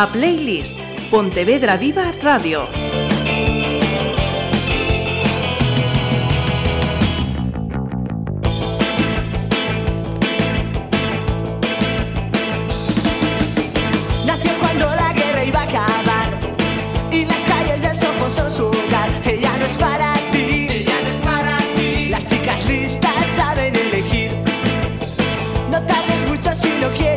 a Playlist Pontevedra Viva Radio. Nació cuando la guerra iba a acabar y las calles del Soho son su hogar. Ella no es para ti, ella no es para ti. Las chicas listas saben elegir. No tardes mucho si no quieres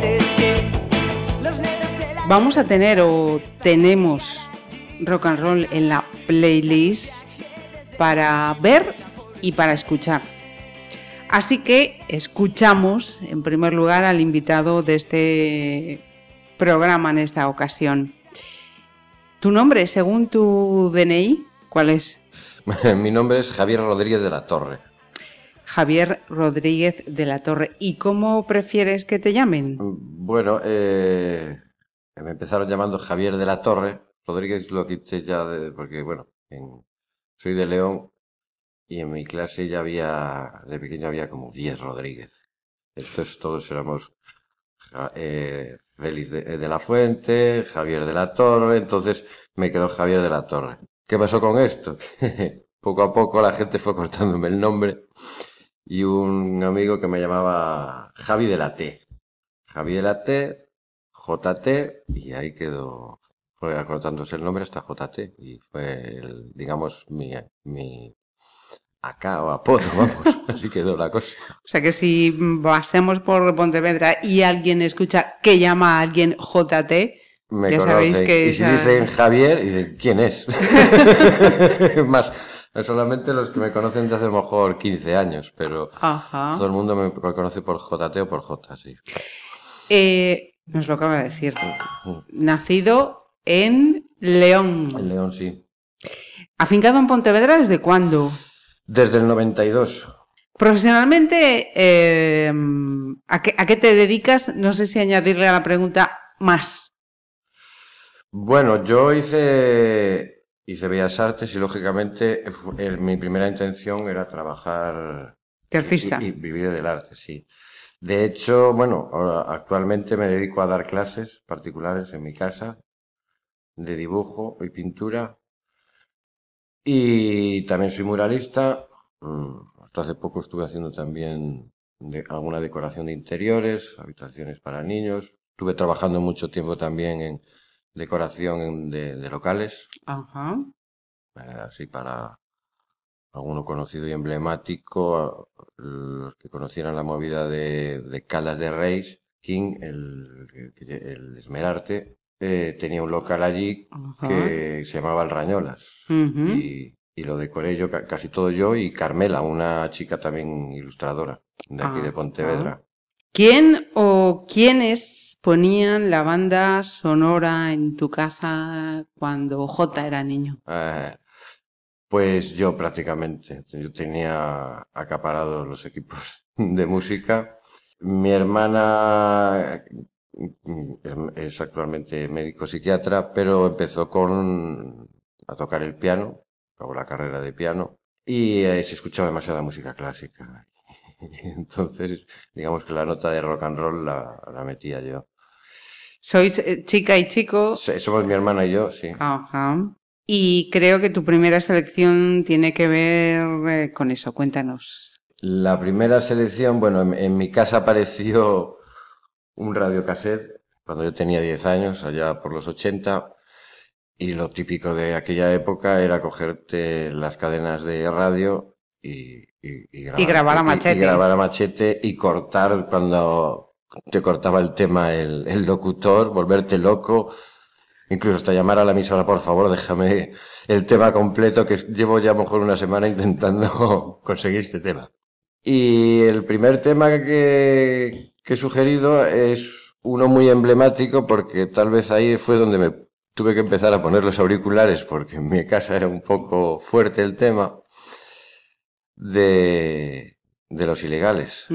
Vamos a tener o tenemos rock and roll en la playlist para ver y para escuchar. Así que escuchamos en primer lugar al invitado de este programa en esta ocasión. ¿Tu nombre, según tu DNI, cuál es? Mi nombre es Javier Rodríguez de la Torre. Javier Rodríguez de la Torre. ¿Y cómo prefieres que te llamen? Bueno, eh, me empezaron llamando Javier de la Torre. Rodríguez lo quité ya de- porque, bueno, en- soy de León y en mi clase ya había, de pequeño había como 10 Rodríguez. Entonces todos éramos eh, Félix de, de la Fuente, Javier de la Torre, entonces me quedó Javier de la Torre. ¿Qué pasó con esto? poco a poco la gente fue cortándome el nombre y un amigo que me llamaba Javi de la T. Javi de la T, JT, y ahí quedó, fue acortándose el nombre hasta JT, y fue, el, digamos, mi, mi acá o apodo, vamos, así quedó la cosa. O sea que si pasemos por Pontevedra y alguien escucha que llama a alguien JT, Me Ya sabéis conocen. que y si esa- dicen Javier, dicen, ¿quién es? Más, solamente los que me conocen de hace a lo mejor 15 años, pero ajá. todo el mundo me conoce por JT o por J, sí. Eh, nos lo acaba de decir. Nacido en León. El León, sí. Afincado en Pontevedra, ¿desde cuándo? Desde el 92. Profesionalmente, eh, ¿a, qué, ¿a qué te dedicas? No sé si añadirle a la pregunta más. Bueno, yo hice, hice Bellas Artes y lógicamente mi primera intención era trabajar De artista. y, y vivir del arte, sí. De hecho, bueno, actualmente me dedico a dar clases particulares en mi casa de dibujo y pintura. Y también soy muralista. Mm, Hasta hace poco estuve haciendo también de- alguna decoración de interiores, habitaciones para niños. Estuve trabajando mucho tiempo también en decoración de, de locales, Ajá. eh, así para alguno conocido y emblemático, los que conocieran la movida de, de Calas de Reis, King, el, el, Esmerarte, eh, tenía un local allí que se llamaba El Rañolas. Y, y lo decoré yo, ca- casi todo yo, y Carmela, una chica también ilustradora de aquí de. Pontevedra. ¿Quién o quiénes ponían la banda sonora en tu casa cuando J era niño? Eh, pues yo prácticamente, yo tenía acaparados los equipos de música. Mi hermana mm, es actualmente médico psiquiatra, pero empezó con a tocar el piano, acabó la carrera de piano y eh, se escuchaba demasiada música clásica. Entonces, digamos que la nota de rock and roll la, la metía yo. Sois eh, chica y chico. Somos mi hermana y yo, sí. Ajá. Y creo que tu primera selección tiene que ver eh, con eso. Cuéntanos. La primera selección, bueno, en, en mi casa apareció un radiocassette cuando yo tenía 10 años, allá por los 80, y lo típico de aquella época era cogerte las cadenas de radio y, y, y grabar, Y grabar a machete. y grabar a machete y cortar cuando te cortaba el tema el, el locutor, volverte loco, incluso hasta llamar a la emisora, por favor, déjame el tema completo, que llevo ya a lo mejor una semana intentando conseguir este tema. Y el primer tema que, que he sugerido es uno muy emblemático porque tal vez ahí fue donde me tuve que empezar a poner los auriculares porque en mi casa era un poco fuerte el tema de, de los ilegales.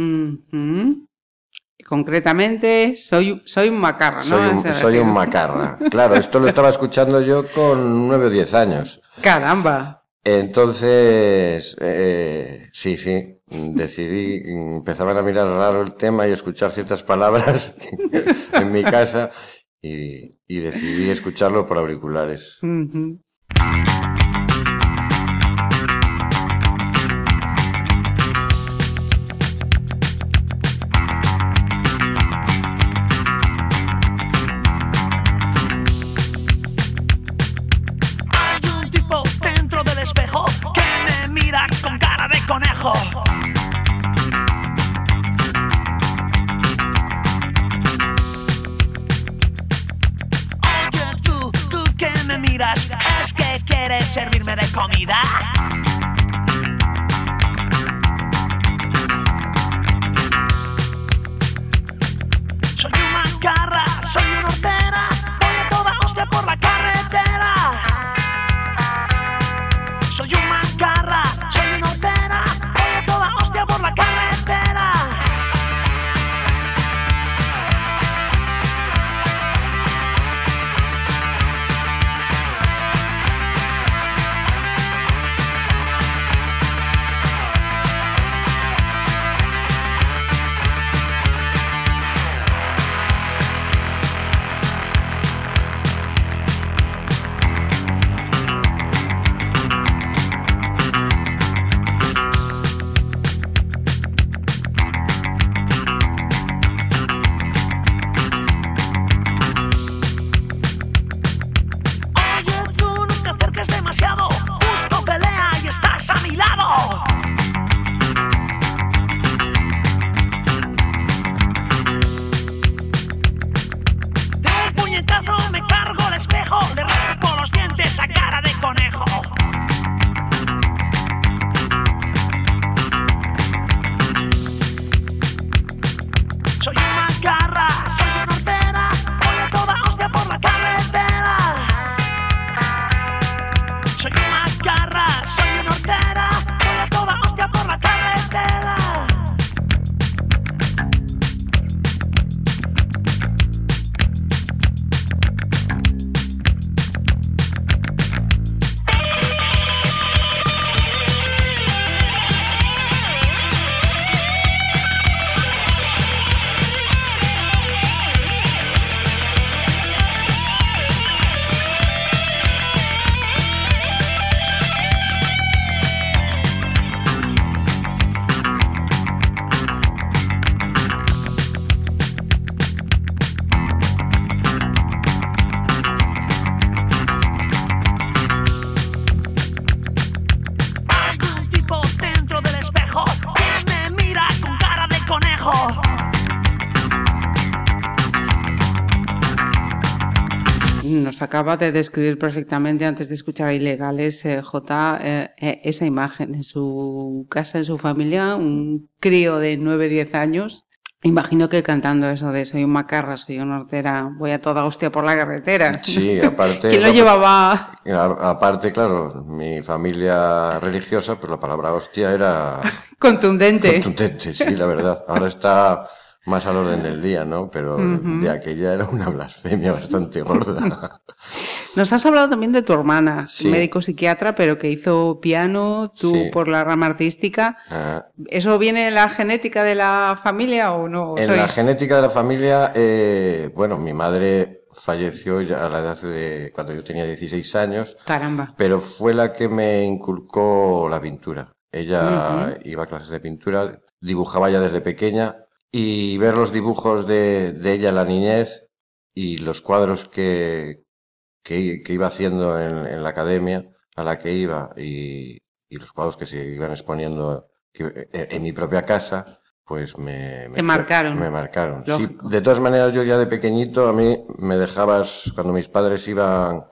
Concretamente, soy, soy un macarra, ¿no? Soy un, soy macarra. Claro, esto lo estaba escuchando yo con nueve o diez años. Caramba. Entonces, eh, sí, sí, decidí, empezaban a mirar raro el tema y escuchar ciertas palabras en mi casa y, y decidí escucharlo por auriculares. Servirme acaba de describir perfectamente antes de escuchar a Ilegales, eh, J, eh, eh, esa imagen en su casa, en su familia, un crío de 9-10 años. Imagino que cantando eso de soy un macarra, soy una hortera, voy a toda hostia por la carretera. Sí, aparte... ¿Quién lo llevaba? Aparte, claro, mi familia religiosa, pues la palabra hostia era Contundente. contundente, sí, la verdad. Ahora está más al orden del día, ¿no? Pero de aquella era una blasfemia bastante gorda. Nos has hablado también de tu hermana, Sí. médico psiquiatra, pero que hizo piano, tú Sí. por la rama artística. Ah, ¿Eso viene en la genética de la familia o no? En Sois- la genética de la familia, eh, bueno, mi madre falleció ya a la edad de cuando yo tenía 16 años, Caramba. pero fue la que me inculcó la pintura. Ella iba a clases de pintura, dibujaba ya desde pequeña y ver los dibujos de, de ella la niñez y los cuadros que, que, que iba haciendo en, en la academia a la que iba y, y los cuadros que se iban exponiendo que- en, en mi propia casa, pues me, me Te marcaron. Me marcaron. Sí, de todas maneras, yo ya de pequeñito, a mí me dejabas, cuando mis padres iban,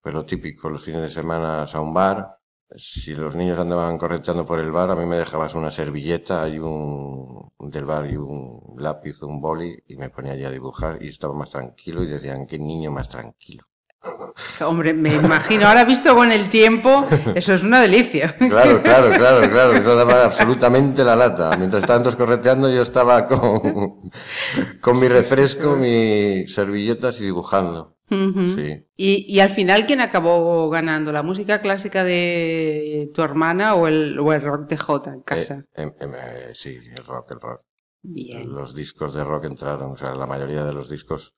pues lo típico, los fines de semana a un bar, si los niños andaban correteando por el bar, a mí me dejabas una servilleta y un, del bar y un lápiz, un boli, y me ponía allí a dibujar y estaba más tranquilo y decían, qué niño más tranquilo. Hombre, me imagino, ahora visto con el tiempo, eso es una delicia. Claro, claro, claro, claro, eso daba absolutamente la lata. Mientras estaban todos correteando, yo estaba con, con mi refresco, mis servilletas y dibujando. Sí. y, y al final, ¿quién acabó ganando? ¿La música clásica de tu hermana o el, o el rock de Jota en casa? Eh, em- em, eh, sí, el rock, el rock. Bien. Los discos de rock entraron, o sea, la mayoría de los discos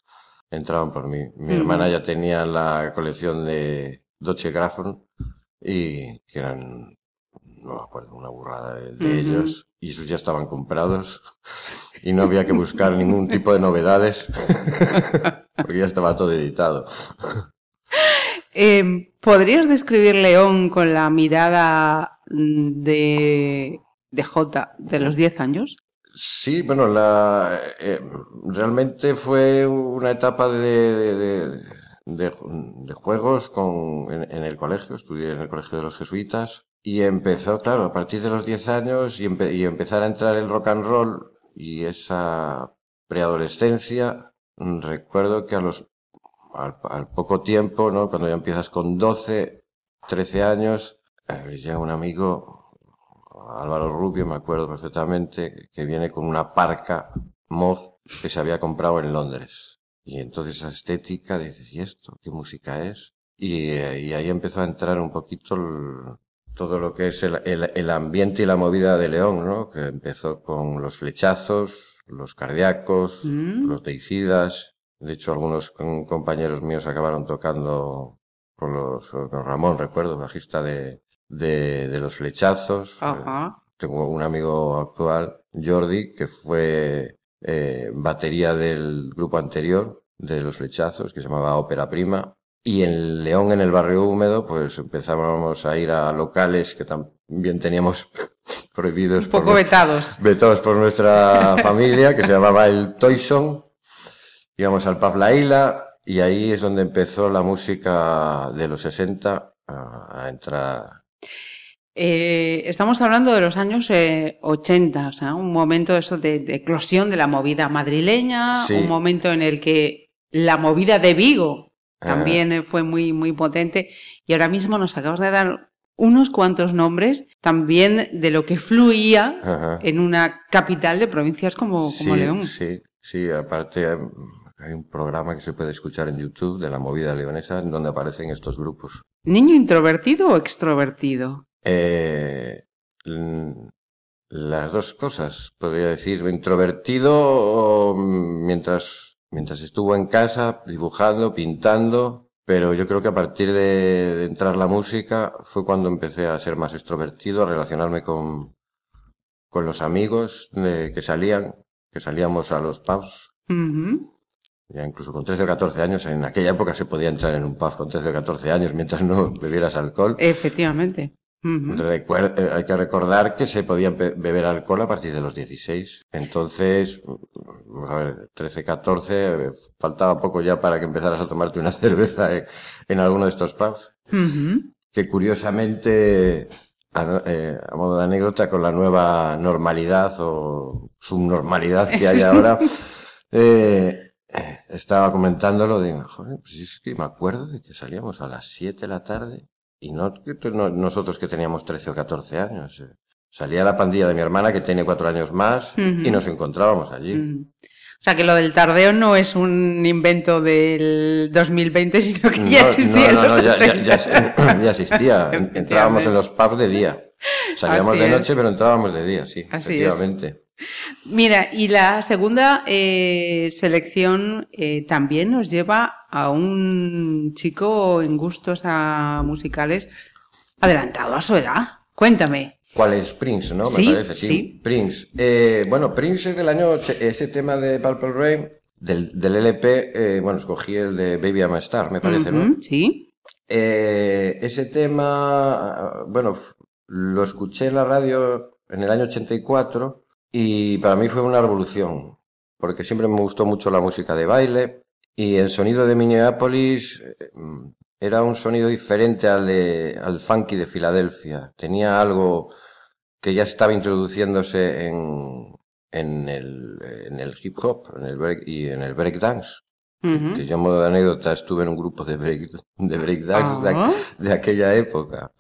entraban por mí. Mi hermana ya tenía la colección de Deutsche Grammophon y que eran, no me acuerdo, una burrada de, ellos y esos ya estaban comprados y no había que buscar ningún tipo de novedades porque ya estaba todo editado. Eh, ¿Podrías describir León con la mirada mm, de, de J de los 10 años? Sí, bueno, la, eh, realmente fue una etapa de, de, de- de- juegos con, en, el colegio, estudié en el colegio de los jesuitas y empezó, claro, a partir de los 10 años y, y empezar a entrar el rock and roll y esa preadolescencia, mm, recuerdo que a los, al, poco tiempo, ¿no? Cuando ya empiezas con 12, 13 años, eh, llega un amigo Álvaro Rubio, me acuerdo perfectamente, que viene con una parca Moz que se había comprado en Londres. Y entonces esa estética, dices, ¿y esto? ¿Qué música es? Y, eh, y ahí empezó a entrar un poquito el- todo lo que es el, el- el ambiente y la movida de León, ¿no? Que empezó con los flechazos, los cardíacos, Mm. los deicidas. De hecho, algunos compañeros míos acabaron tocando con los, con Ramón, recuerdo, bajista de, de, de los flechazos. Ajá. Tengo un amigo actual, Jordi, que fue eh, batería del grupo anterior de los flechazos, que se llamaba Ópera Prima. Y en León, en el barrio húmedo, pues empezábamos a ir a locales que también teníamos prohibidos Un poco vetados. vetados por nuestra familia, que se llamaba el Toyson. Íbamos al Pub La Isla y ahí es donde empezó la música de los 60 a, a entrar. Eh, estamos hablando de los años eh, 80, o sea, un momento eso de, de eclosión de la movida madrileña, Sí. un momento en el que la movida de Vigo Ajá. también eh, fue muy, muy potente. Y ahora mismo nos acabas de dar unos cuantos nombres también de lo que fluía Ajá. en una capital de provincias como, como sí, León. Sí, sí, aparte hay, hay un programa que se puede escuchar en YouTube de la movida leonesa en donde aparecen estos grupos. ¿Niño introvertido o extrovertido? Eh, mm, las dos cosas, podría decir, introvertido o, mientras, mientras estuvo en casa dibujando, pintando, pero yo creo que a partir de, de entrar la música fue cuando empecé a ser más extrovertido, a relacionarme con, con los amigos eh, que salían, que salíamos a los pubs, Ujú. Ya incluso con 13 o 14 años, en aquella época se podía entrar en un pub con 13 o 14 años mientras no bebieras alcohol. Efectivamente. Eh, hay que recordar que se podía empe- beber alcohol a partir de los 16. Entonces, mm, a ver, 13, 14, eh, faltaba poco ya para que empezaras a tomarte una cerveza en, en alguno de estos pubs. Que curiosamente, a, eh, a modo de anécdota, con la nueva normalidad o subnormalidad que hay ahora, eh, estaba comentándolo, digo, joder, pues es que me acuerdo de que salíamos a las 7 de la tarde y no, no- nosotros que teníamos 13 o 14 años. eh. Salía la pandilla de mi hermana que tiene cuatro años más y nos encontrábamos allí. O sea que lo del tardeo no es un invento del 2020, sino que ya No, existía no, en no, los no, ya, ya- 80. ya- ya existía. En- Entrábamos en los pubs de día. Salíamos Así de es. noche, pero entrábamos de día, sí, Así es. Mira, y la segunda eh, selección eh, también nos lleva a un chico en gustos a musicales adelantado a su edad. Cuéntame. ¿Cuál es Prince, no? Me Sí, parece, sí. sí. Prince. Eh, bueno, Prince es del año, ese tema de Purple Rain, del, del LP, eh, bueno, escogí el de Baby I'm a Star, me parece, ¿no? Sí. Ese tema, bueno, lo escuché en la radio en el año 84 y para mí fue una revolución, porque siempre me gustó mucho la música de baile y el sonido de Minneapolis eh, era un sonido diferente al, de- al funky de Filadelfia. Tenía algo que ya estaba introduciéndose en, en, el, en el hip hop en el break, y en el breakdance. Ujú. Que yo, modo de anécdota, estuve en un grupo de break, de breakdance de, aqu- de aquella época.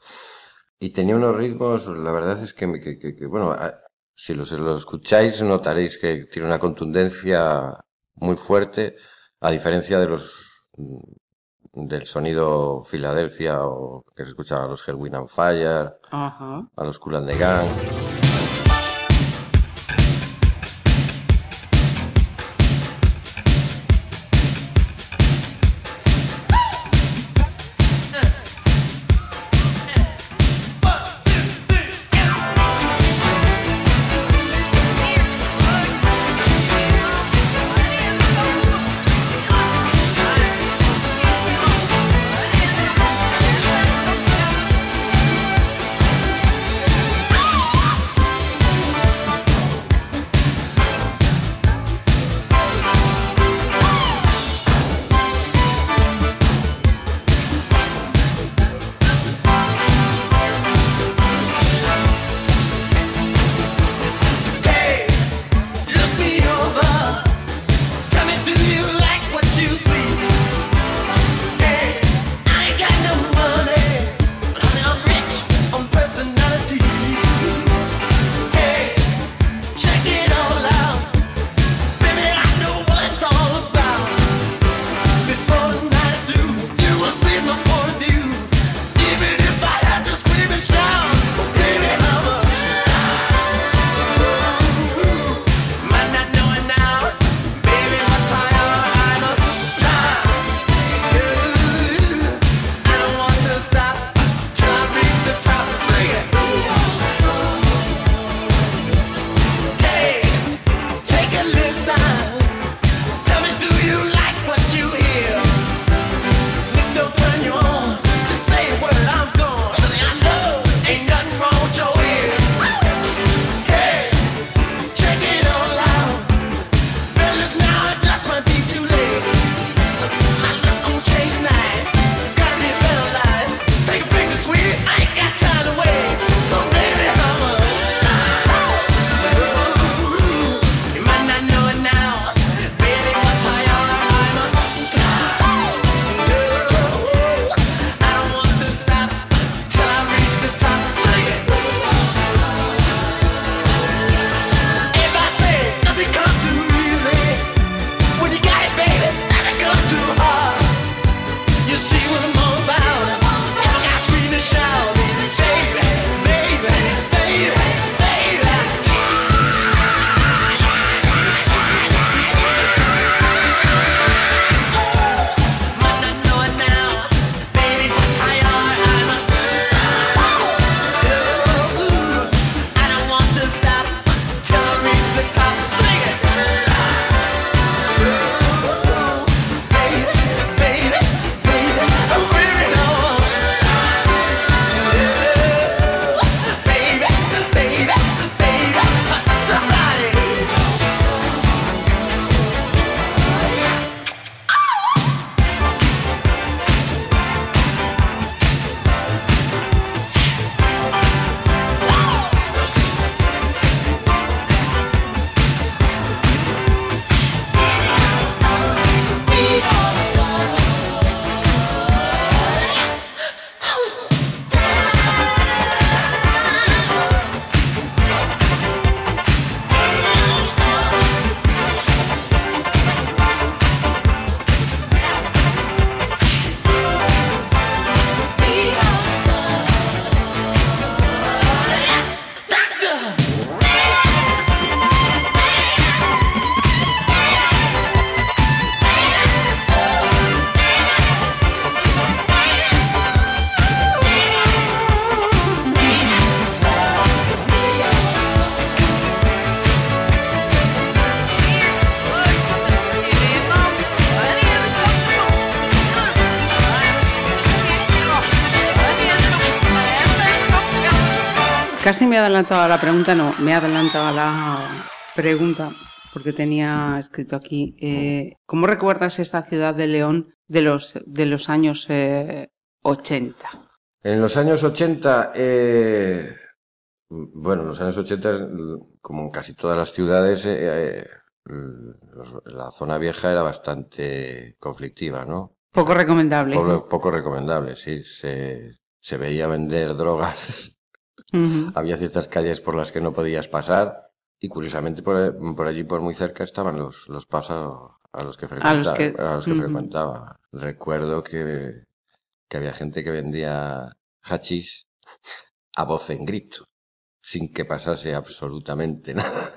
Y tenía unos ritmos, la verdad es que, me- que, que- que, bueno, a- si los, lo escucháis notaréis que tiene una contundencia muy fuerte, a diferencia de los mm, del sonido Filadelfia o que se escuchaba a los Hellwind and Fire, a los Cool and the Gang. Casi me he adelantado a la pregunta, no, me he adelantado a la pregunta, porque tenía escrito aquí, eh, ¿cómo recuerdas esta ciudad de León de los, de los años eh, 80? En los años 80, eh, bueno, en los años 80, como en casi todas las ciudades, eh, eh, la zona vieja era bastante conflictiva, ¿no? Poco recomendable. Poco, poco recomendable, sí. Se, se veía vender drogas. Había ciertas calles por las que no podías pasar. Y curiosamente por, por allí, por muy cerca, estaban los, los pubs a, los que frecuentaba. los que- a los que ujú. frecuentaba. Recuerdo que, que había gente que vendía hachís a voz en grito, sin que pasase absolutamente nada.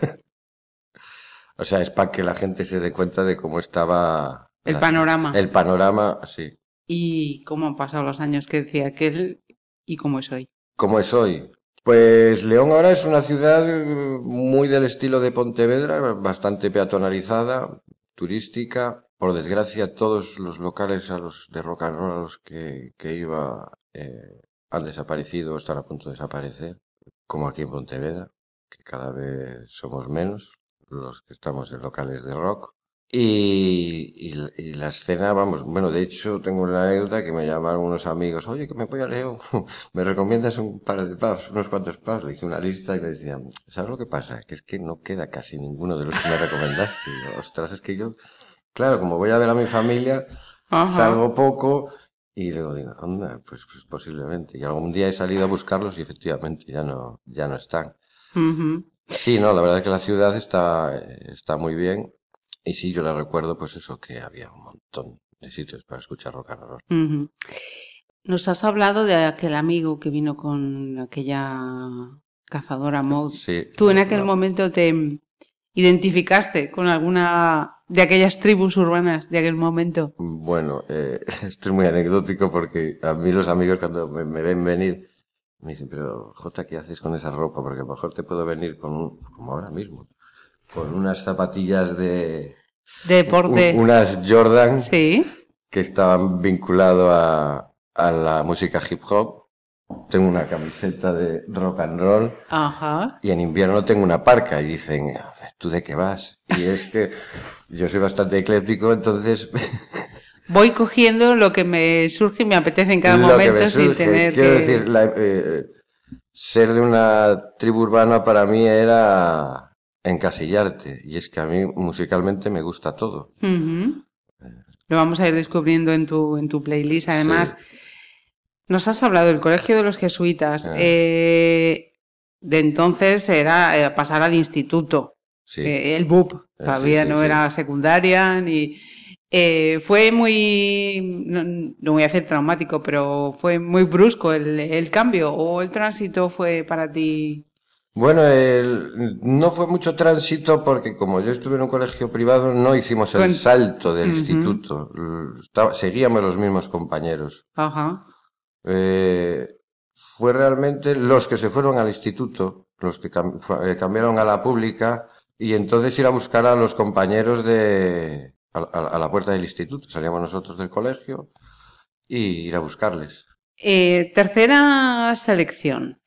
o sea, es para que la gente se dé cuenta de cómo estaba El la- panorama. el panorama, sí. ¿Y cómo han pasado los años que decía aquel y cómo es hoy? ¿Cómo es hoy? Pues León ahora es una ciudad eh, muy del estilo de Pontevedra, bastante peatonalizada, turística. Por desgracia, todos los locales a los de rock and roll a los que, que iba eh, han desaparecido o están a punto de desaparecer, como aquí en Pontevedra, que cada vez somos menos los que estamos en locales de rock. Y, y, la- y la escena, vamos, bueno, de hecho tengo una anécdota que me llamaron unos amigos, oye, que me voy a León, me recomiendas un par de pubs, unos cuantos pubs, le hice una lista y me decían, ¿sabes lo que pasa? Que es que no queda casi ninguno de los que me recomendaste. Y ostras, es que yo, claro, como voy a ver a mi familia, Ajá. salgo poco y luego digo, anda, pues, pues posiblemente. Y algún día he salido a buscarlos y efectivamente ya no, ya no están. Sí, no, la verdad es que la ciudad está, está muy bien. Y sí, yo la recuerdo, pues eso, que había un montón de sitios para escuchar rock and roll. Nos has hablado de aquel amigo que vino con aquella cazadora Maud. Sí. ¿Tú en aquel no, momento te identificaste con alguna de aquellas tribus urbanas de aquel momento? Bueno, eh, esto es muy anecdótico porque a mí los amigos cuando me, me ven venir me dicen, pero Jota, ¿qué haces con esa ropa? Porque a lo mejor te puedo venir con un, como ahora mismo, con unas zapatillas de, De deporte. un- unas Jordan Sí. que estaban vinculado a, a la música hip hop. Tengo una camiseta de rock and roll Ajá. y en invierno tengo una parca y dicen, ¿tú de qué vas? Y es que yo soy bastante ecléctico, entonces Voy cogiendo lo que me surge y me apetece en cada lo que momento me sin tener Quiero que... decir, la- eh, ser de una tribu urbana para mí era encasillarte. Y es que a mí musicalmente me gusta todo. Lo vamos a ir descubriendo en tu, en tu playlist. Además, nos has hablado del Colegio de los Jesuitas. Ah. Eh, de entonces era eh, pasar al instituto, Sí. eh, el BUP. Eh, Todavía sí, no era secundaria ni. eh, fue muy, no, no voy a decir traumático, pero fue muy brusco el, el cambio o el tránsito fue para ti. Bueno, el- no fue mucho tránsito porque como yo estuve en un colegio privado no hicimos el Con- salto del instituto. Estaba- seguíamos los mismos compañeros. Ajá. Eh, fue realmente los que se fueron al instituto, los que cam- eh, cambiaron a la pública y entonces ir a buscar a los compañeros de a, a- a la puerta del instituto. Salíamos nosotros del colegio y ir a buscarles. Eh, tercera selección.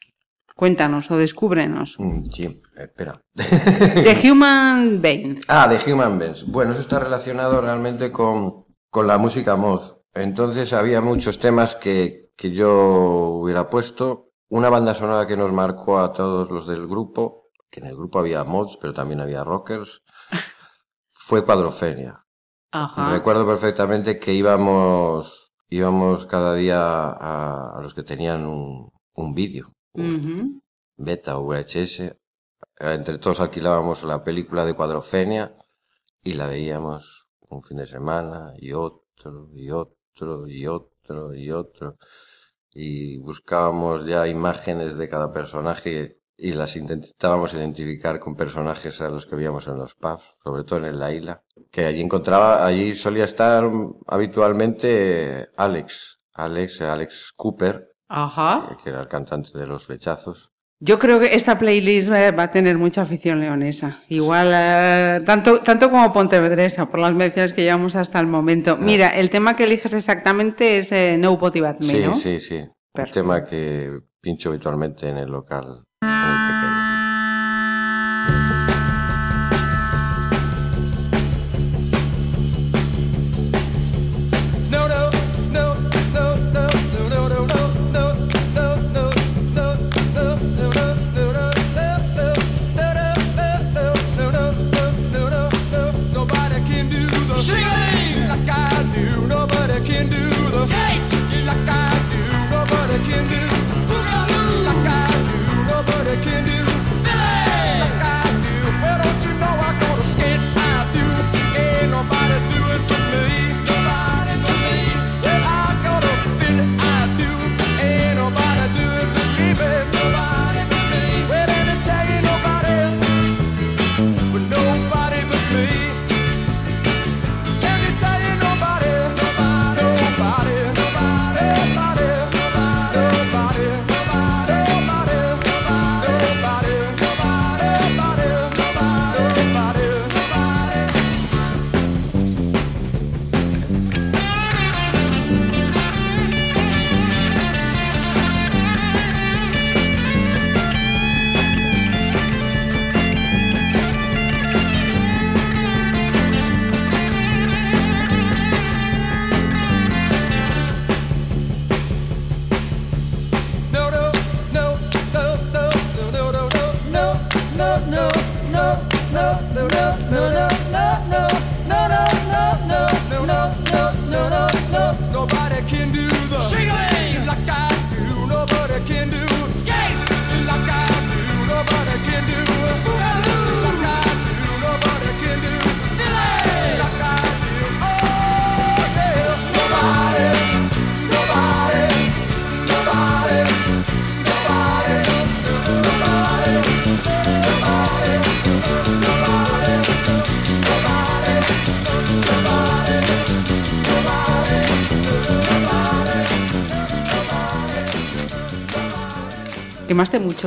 Cuéntanos o descúbrenos. Mm, sí, espera. The Human Vein. Ah, de Human Beings. Bueno, eso está relacionado realmente con, con la música mod. Entonces había muchos temas que, que yo hubiera puesto. Una banda sonora que nos marcó a todos los del grupo, que en el grupo había mods, pero también había rockers, fue Cuadrofenia. Ajá. Recuerdo perfectamente que íbamos, íbamos cada día a, a los que tenían un, un vídeo, Beta o VHS. Entre todos alquilábamos la película de Cuadrofenia y la veíamos un fin de semana y otro y otro y otro y otro. Y buscábamos ya imágenes de cada personaje y las intentábamos identificar con personajes a los que veíamos en los pubs, sobre todo en La Isla. Que allí encontraba, allí solía estar habitualmente Alex, Alex, Alex Cooper, Ajá. que era el cantante de los flechazos. Yo creo que esta playlist va a tener mucha afición leonesa. Igual, eh, tanto, tanto como pontevedresa, por las menciones que llevamos hasta el momento. Mira, el tema que eliges exactamente es eh, No Body But Me, Sí, ¿no? sí, sí. Un Perfecto. tema que pincho habitualmente en el local muy pequeño.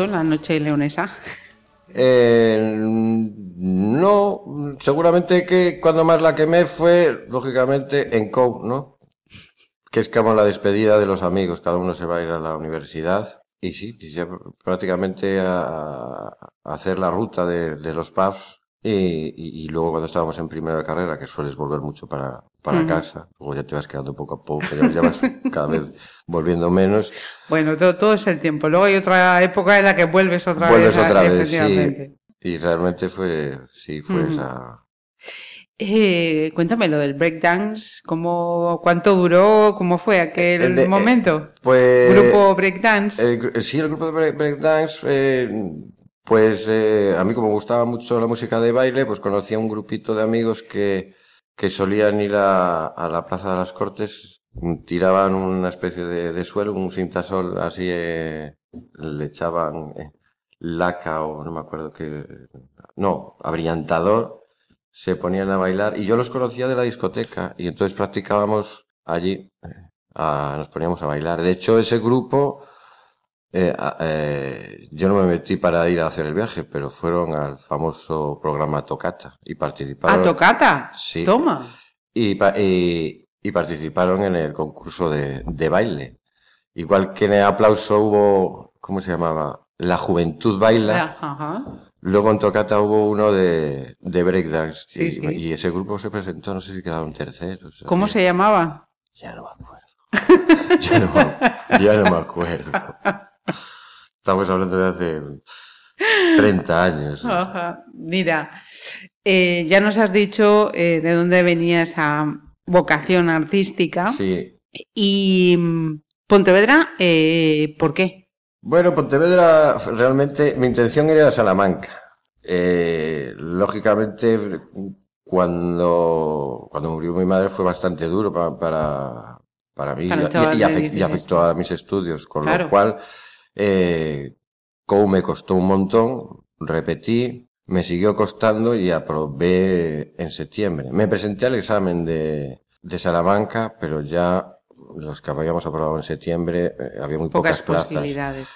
La noche leonesa? Eh, no, seguramente que cuando más la quemé fue, lógicamente, en COU, ¿no? Que es como la despedida de los amigos, cada uno se va a ir a la universidad. Y sí, prácticamente a, a hacer la ruta de, de los pubs. Y, y, y luego cuando estábamos en primera carrera, que sueles volver mucho para, para casa, luego ya te vas quedando poco a poco, ya, ya vas cada vez volviendo menos. Bueno, todo, todo es el tiempo. Luego hay otra época en la que vuelves otra Vuelves vez. otra vez, sí. Y realmente fue, sí, fue esa, Eh, cuéntame lo del breakdance, ¿cómo, ¿cuánto duró? ¿Cómo fue aquel El de- eh, momento? Pues Grupo breakdance. sí, el grupo de break, breakdance, eh, pues eh, a mí como gustaba mucho la música de baile, pues conocí a un grupito de amigos que, que solían ir a, a la Plaza de las Cortes, mm, tiraban una especie de, de suelo, un cintasol así, eh, le echaban eh, laca o no me acuerdo qué, no, abrillantador, se ponían a bailar y yo los conocía de la discoteca y entonces practicábamos allí, eh, a- nos poníamos a bailar. De hecho, ese grupo, eh, eh, yo no me metí para ir a hacer el viaje, pero fueron al famoso programa Tocata y participaron. ¿A tocata? Sí. Toma. Y, pa- y, y participaron en el concurso de, de baile. Igual que en el aplauso hubo, ¿cómo se llamaba? La Juventud Baila. Ajá. Luego en Tocata hubo uno de, de breakdance. Sí, y, sí. y ese grupo se presentó, no sé si quedaron terceros. ¿Cómo se llamaba? Ya no me acuerdo. ya, no, me- ya no me acuerdo. Estamos hablando de hace 30 años. Mira, eh, ya nos has dicho eh, de dónde venía esa vocación artística. Sí. Y mm, Pontevedra, eh, ¿por qué? Bueno, Pontevedra, realmente mi intención era Salamanca. Lógicamente, cuando, cuando murió mi madre fue bastante duro pa- para, para mí Para un y- chaval y, de afec- y 16, afectó a mis estudios, con Claro. lo cual, eh, como me costó un montón, repetí, me siguió costando y aprobé en septiembre. Me presenté al examen de, de Salamanca, pero ya los que habíamos aprobado en septiembre, eh, había muy Pocas pocas, plazas. posibilidades.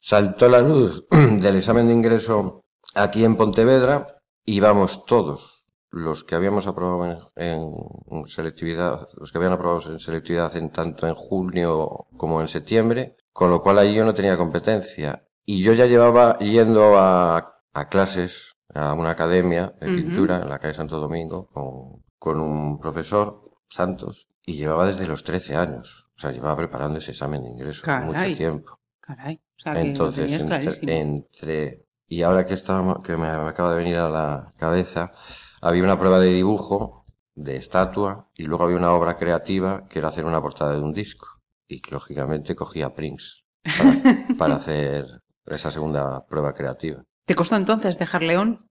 Saltó la luz del examen de ingreso aquí en Pontevedra y vamos todos los que habíamos aprobado en, en selectividad, los que habían aprobado en selectividad en tanto en junio como en septiembre, con lo cual ahí yo no tenía competencia. Y yo ya llevaba yendo a, a clases, a una academia de pintura en la calle Santo Domingo con, con un profesor, Santos, y llevaba desde los 13 años. O sea, llevaba preparando ese examen de ingreso Caray. mucho tiempo. Caray. O sea, que Entonces, entre, entre- y ahora que estábamos, que me acaba de venir a la cabeza, había una prueba de dibujo, de estatua, y luego había una obra creativa que era hacer una portada de un disco. Y que, lógicamente cogía Prince para, para hacer esa segunda prueba creativa. ¿Te costó entonces dejar León?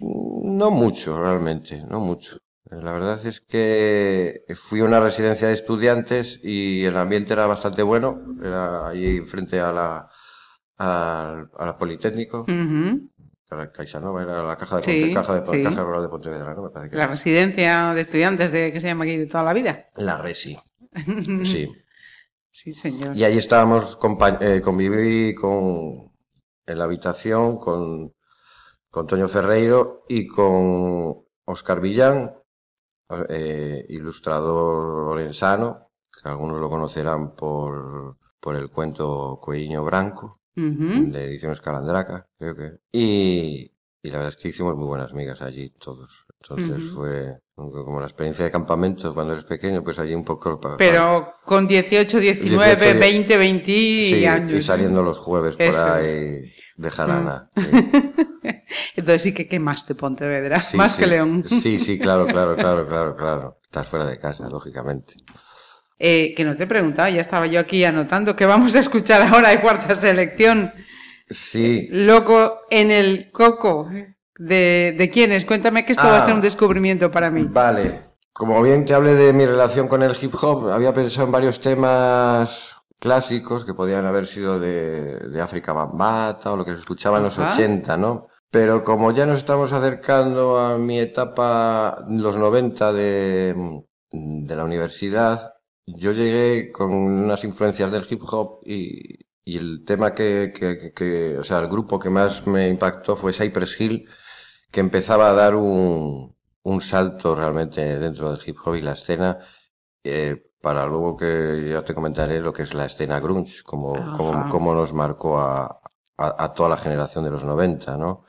No mucho, realmente, no mucho. Eh, La verdad es que fui a una residencia de estudiantes y el ambiente era bastante bueno. Era allí frente a la, al, a la Politécnico, a Caixanova, era la caja de, Sí, caja de, sí. caja rural de Pontevedra, ¿no? Me parece que La era. residencia de estudiantes de que se llama aquí de toda la vida. La Resi, sí. Sí, señor. Y allí estábamos, eh, conviví con, en la habitación con, con Toño Ferreiro y con Oscar Villán, eh, ilustrador orensano, que algunos lo conocerán por, por el cuento Cuelliño Branco, de Ediciones Calandraca, creo que. Y, y la verdad es que hicimos muy buenas migas allí todos. Entonces fue como la experiencia de campamento cuando eres pequeño, pues allí un poco... pa- pa- Pero con 18, 19, 18, 20, 20 Sí, años. y saliendo los jueves por ahí de jarana. sí. Entonces sí que quemaste Pontevedra, Sí, más que León. Sí, sí, claro, claro, claro, claro, claro. Estás fuera de casa, lógicamente. Eh, que no te he preguntado, ya estaba yo aquí anotando que vamos a escuchar ahora de cuarta selección. Sí, Loco en el coco. ¿De, de quién es? Cuéntame que esto va a Ah. ser un descubrimiento para mí. vale. Como bien te hablé de mi relación con el hip hop, había pensado en varios temas clásicos que podían haber sido de, de África Bambata o lo que se escuchaba en los Ajá. 80, ¿no? Pero como ya nos estamos acercando a mi etapa, los 90 de, de la universidad, yo llegué con unas influencias del hip hop y, y el tema que, que, que- que- o sea, el grupo que más me impactó fue Cypress Hill, que empezaba a dar un, un salto realmente dentro del hip hop y la escena, eh, para luego que ya te comentaré lo que es la escena grunge, como, como, como nos marcó a, a, a toda la generación de los 90, ¿no?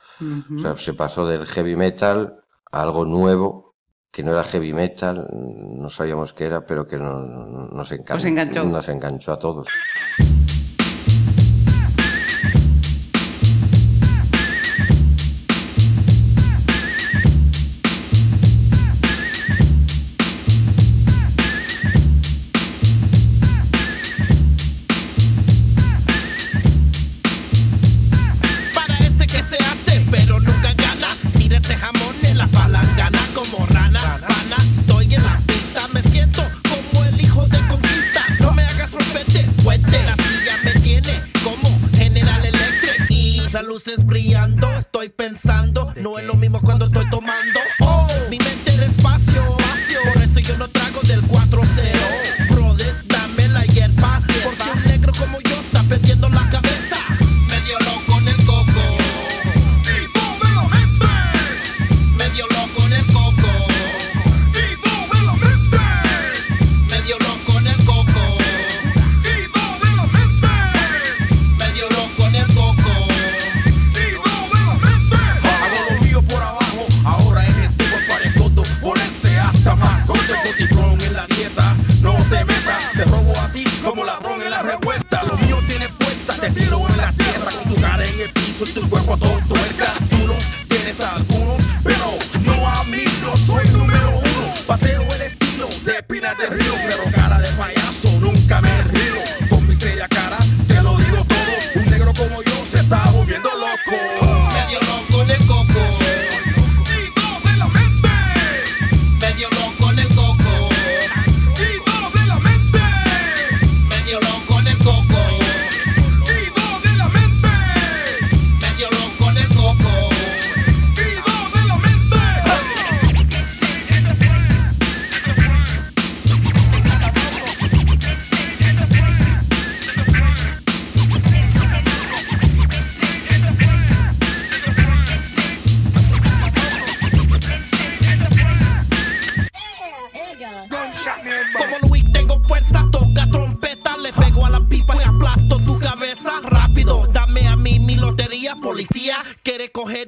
O sea, se pasó del heavy metal a algo nuevo, que no era heavy metal, no sabíamos qué era, pero que no- no- nos, engan- Os enganchó. nos enganchó a todos.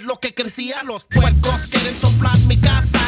Lo que crecía. Los puercos quieren soplar mi casa,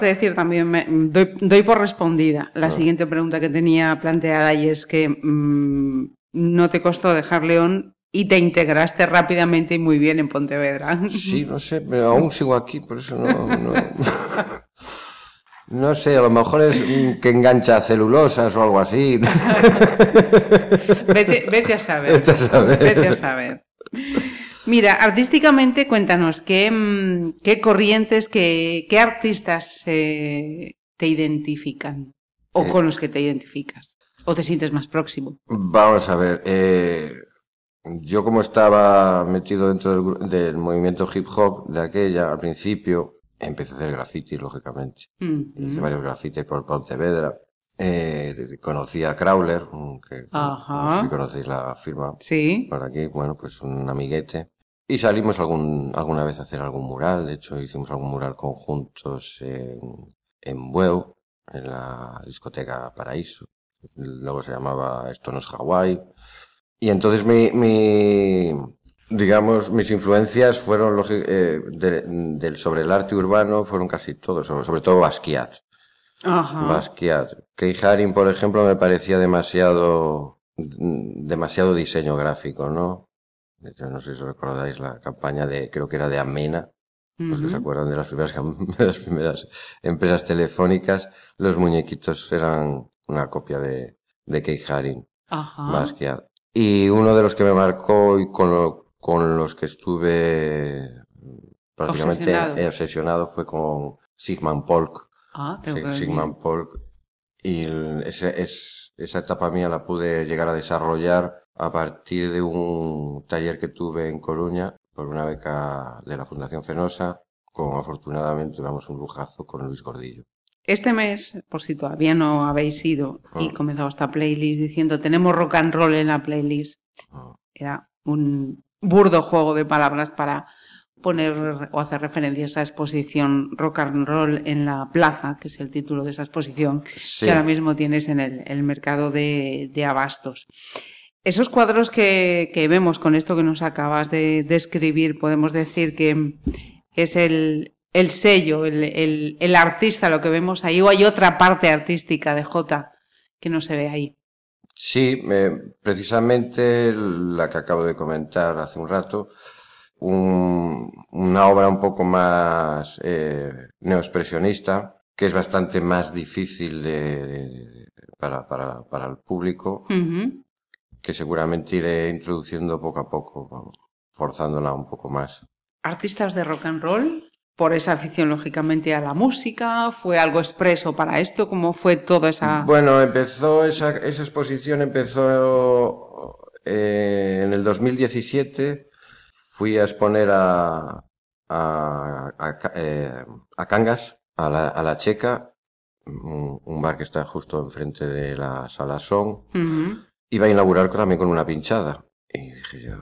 acabas de decir, también me- doy, doy por respondida la siguiente pregunta que tenía planteada y es que mm, no te costó dejar León y te integraste rápidamente y muy bien en Pontevedra. Sí, no sé, pero aún sigo aquí, por eso no. No, no sé, a lo mejor es mm, que engancha celulosas o algo así. Vete, vete a saber. Vete a saber. Vete a saber. Mira, artísticamente cuéntanos qué, mm, qué corrientes, qué, qué artistas eh, te identifican o Eh. con los que te identificas o te sientes más próximo. Vamos a ver, eh, yo como estaba metido dentro del, del movimiento hip hop de aquella al principio, empecé a hacer graffiti, lógicamente. Mm, Hice varios grafitis por Pontevedra. Eh, conocí a Crawler, mm, que Ajá. no sé si conocéis la firma Sí. por aquí, bueno, pues un amiguete. Y salimos algún, alguna vez a hacer algún mural, de hecho hicimos algún mural conjuntos en, en Bueu, en la discoteca Paraíso. Luego se llamaba Esto no es Hawái. Y entonces mi, mi, digamos, mis influencias fueron eh, de- sobre el arte urbano, fueron casi todos, sobre, sobre todo Basquiat. Ajá. Basquiat. Kei Haring, por ejemplo, me parecía demasiado, demasiado diseño gráfico, ¿no? De hecho, no sé si recordáis la campaña de, creo que era de Amena, los que se acuerdan de las primeras, de las primeras empresas telefónicas, los muñequitos eran una copia de, de Kei Haring, Ajá. Basquiat. Y uno de los que me marcó y con, lo- con los que estuve prácticamente Obsesionado. obsesionado fue con Sigmund Polk. Ah, tengo que ver Sigmund Polk. Y ese- es, esa etapa mía la pude llegar a desarrollar a partir de un taller que tuve en Coruña por una beca de la Fundación Fenosa, con afortunadamente, vamos, un lujazo con Luis Gordillo. Este mes, por si todavía no habéis ido y Ah. comenzado esta playlist diciendo tenemos rock and roll en la playlist, Ah. era un burdo juego de palabras para poner o hacer referencia a esa exposición rock and roll en la plaza, que es el título de esa exposición, Sí. que ahora mismo tienes en el, el mercado de, de abastos. Esos cuadros que, que vemos con esto que nos acabas de describir, podemos decir que es el, el sello, el, el- el artista, lo que vemos ahí, o hay otra parte artística de Jota que no se ve ahí. Sí, eh, precisamente la que acabo de comentar hace un rato, un- una obra un poco más eh, neoexpresionista, que es bastante más difícil de, de- para, para, para el público, que seguramente iré introduciendo poco a poco, forzándola un poco más. Artistas de rock and roll, por esa afición lógicamente a la música, fue algo expreso para esto, ¿cómo fue toda esa... Bueno, empezó esa, esa exposición empezó eh, en el 2017. Fui a exponer a, a, a, eh, a Cangas, a la, a la Checa, un, un bar que está justo enfrente de la Sala Son. Iba a inaugurar también con una pinchada. Y dije yo,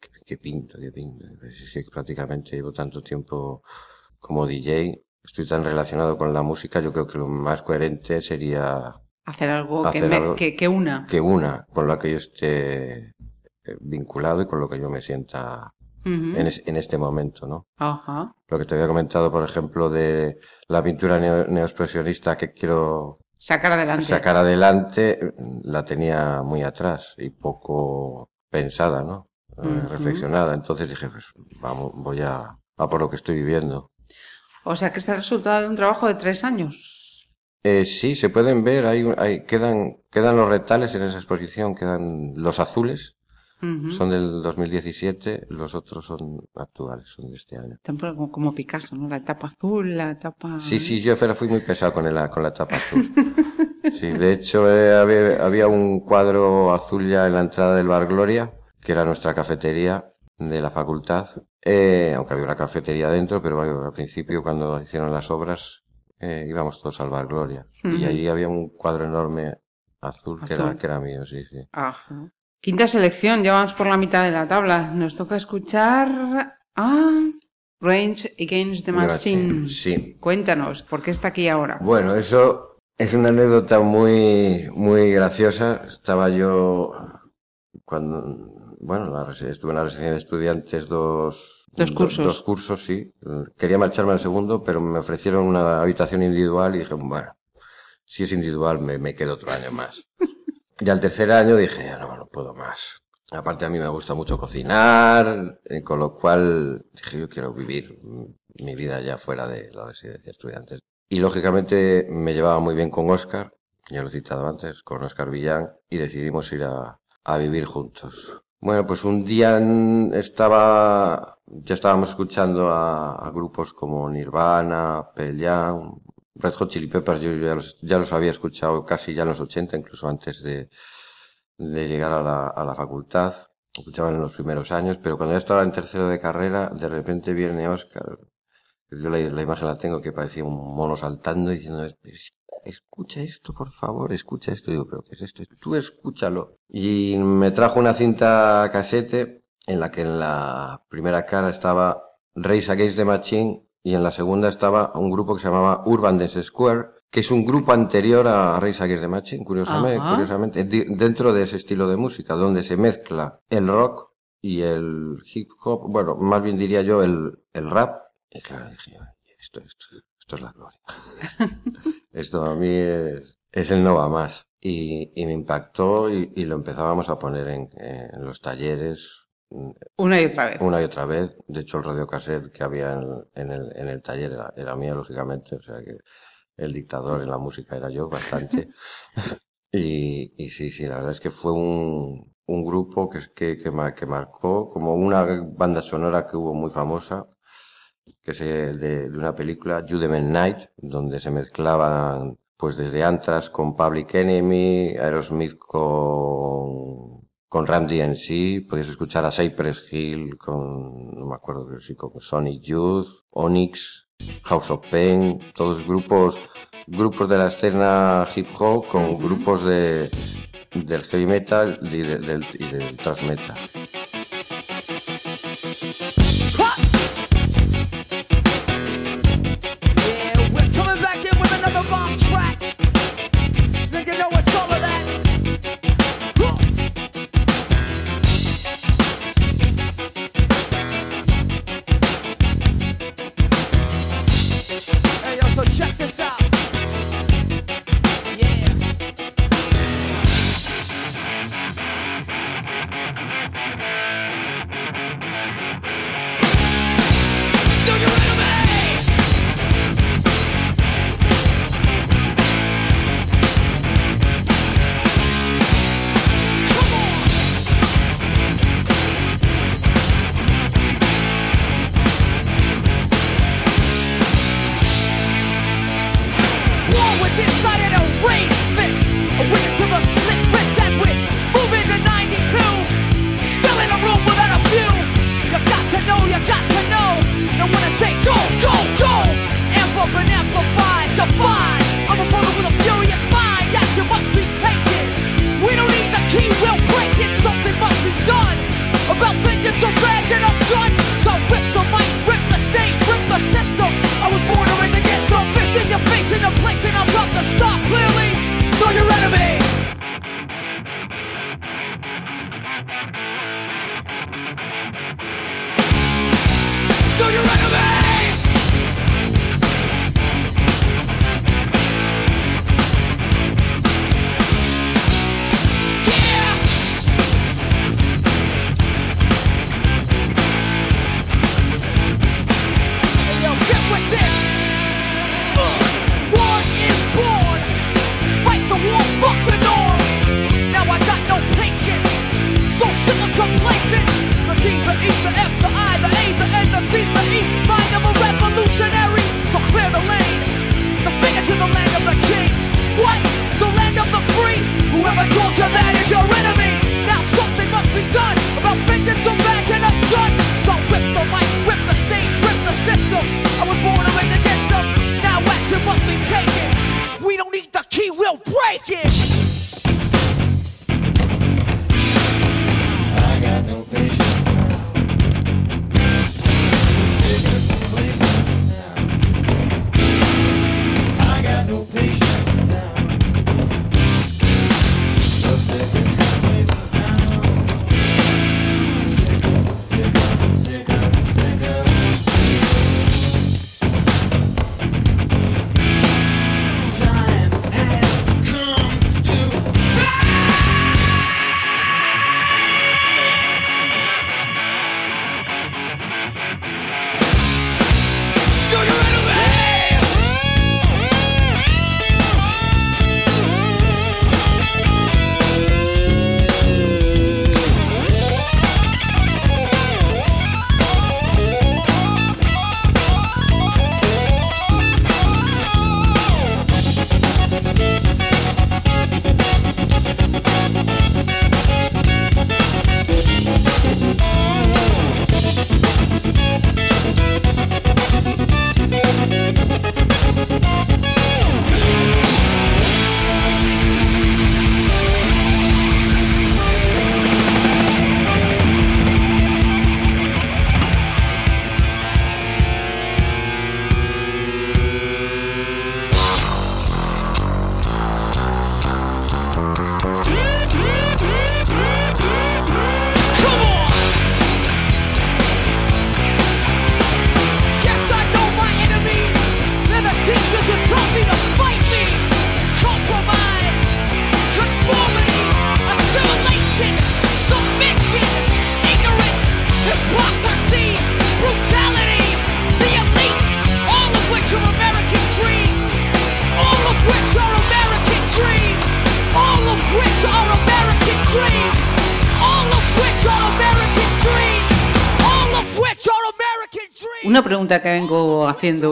¿qué, qué pinto, qué pinto? Pues es que prácticamente llevo tanto tiempo como DJ, estoy tan relacionado con la música, yo creo que lo más coherente sería Hacer algo, que, me- algo- que, que una. que una con la que yo esté vinculado y con lo que yo me sienta en, es- en este momento, ¿no? Ajá. Lo que te había comentado, por ejemplo, de la pintura neo- neoexpresionista que quiero Sacar adelante. sacar adelante, la tenía muy atrás y poco pensada, ¿no? eh, reflexionada. Entonces dije, pues vamos, voy a, a por lo que estoy viviendo. O sea que es el resultado de un trabajo de tres años. Eh, sí, se pueden ver, hay, hay, quedan, quedan los retales en esa exposición, quedan los azules, Ujú. son del 2017, los otros son actuales, son de este año. Tampoco como, Picasso, ¿no? La etapa azul, la etapa... Sí, sí, yo fui muy pesado con, el, con la tapa azul. Sí, de hecho eh, había, había un cuadro azul ya en la entrada del Bar Gloria, que era nuestra cafetería de la facultad, eh, aunque había una cafetería dentro, pero bueno, al principio cuando hicieron las obras eh, íbamos todos al Bar Gloria. Y allí había un cuadro enorme azul, Que, era, que era mío, sí, sí. Ajá. Quinta selección, ya vamos por la mitad de la tabla. Nos toca escuchar a Range Against the Machine. Sí. Cuéntanos, ¿por qué está aquí ahora? Bueno, eso es una anécdota muy, muy graciosa. Estaba yo cuando, bueno, la estuve en la residencia de estudiantes dos, Dos do- cursos. dos cursos, sí. Quería marcharme al segundo, pero me ofrecieron una habitación individual y dije, bueno, si es individual me, me quedo otro año más. Y al tercer año dije, ya no, no puedo más. Aparte a mí me gusta mucho cocinar, eh, con lo cual dije, yo quiero vivir mi vida ya fuera de la residencia de estudiantes. Y lógicamente me llevaba muy bien con Oscar, ya lo he citado antes, con Oscar Villán, y decidimos ir a, a vivir juntos. Bueno, pues un día estaba, ya estábamos escuchando a, a grupos como Nirvana, Pearl Jam, Red Hot Chili Peppers, yo ya los, ya los había escuchado casi ya en los 80, incluso antes de, llegar a la, a la facultad. Escuchaban en los primeros años, pero cuando ya estaba en tercero de carrera, de repente viene Oscar. Yo la, imagen la tengo que parecía un mono saltando y diciendo, "Es- escucha esto, por favor, escucha esto. Digo, pero ¿qué es esto? Tú escúchalo. Y me trajo una cinta casete en la que en la primera cara estaba Race Against the Machine y en la segunda estaba un grupo que se llamaba Urban Dance Square, que es un grupo anterior a Race Against the Machine, curiosamente, Ajá. curiosamente, di- dentro de ese estilo de música, donde se mezcla el rock y el hip hop, bueno, más bien diría yo el, el rap. Y claro, dije, "Ay, esto, esto, esto es la gloria. esto a mí es, es el no va más. Y, y me impactó y, y lo empezábamos a poner en, en los talleres, Una y otra vez. una y otra vez. De hecho, el radiocassette que había en, en el, en el taller era, era mío, lógicamente. O sea que el dictador en la música era yo, bastante. y, y sí, sí, la verdad es que fue un, un grupo que, que, que, que marcó como una banda sonora que hubo muy famosa, que es de, de una película, Judgment Night, donde se mezclaban pues desde Anthrax con Public Enemy, Aerosmith con con Ram DNC, podías escuchar a Cypress Hill con, no me acuerdo, pero sí, con Sonic Youth, Onyx, House of Pain, todos grupos, grupos de la escena hip hop con grupos de, del heavy metal y, de- del, y del thrash metal.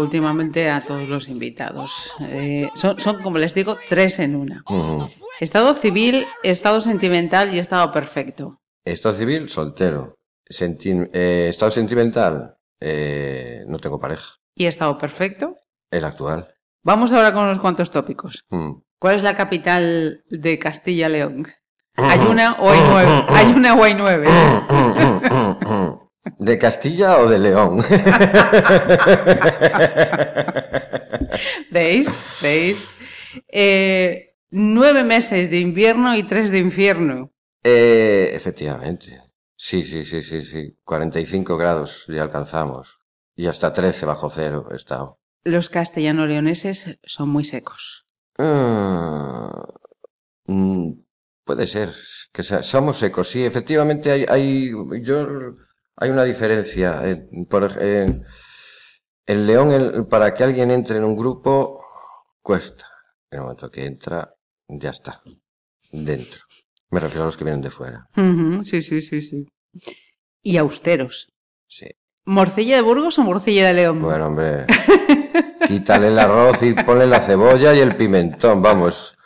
Últimamente a todos los invitados. Eh, son, son, como les digo, tres en una. Estado civil, estado sentimental y estado perfecto. Estado civil, soltero. Senti- eh, estado sentimental, eh, no tengo pareja. ¿Y estado perfecto? El actual. Vamos ahora con unos cuantos tópicos. Mm. ¿Cuál es la capital de Castilla-León? ¿Hay una o hay nueve? ¿Hay una o hay nueve? ¿De Castilla o de León? ¿Veis? ¿Veis? Eh, nueve meses de invierno y tres de infierno. Eh, efectivamente. Sí, sí, sí, sí, sí. 45 grados ya alcanzamos. Y hasta 13 bajo cero he estado. Los castellano-leoneses son muy secos. Ah, mm, puede ser que somos secos. Sí, efectivamente hay, hay, yo, hay una diferencia. eh, por eh, el león, el- para que alguien entre en un grupo, cuesta. En el momento que entra, ya está. Dentro. Me refiero a los que vienen de fuera. Sí, sí, sí, sí. Y austeros. Sí. ¿Morcilla de Burgos o morcilla de León? Bueno, hombre. Quítale el arroz y ponle la cebolla y el pimentón, vamos.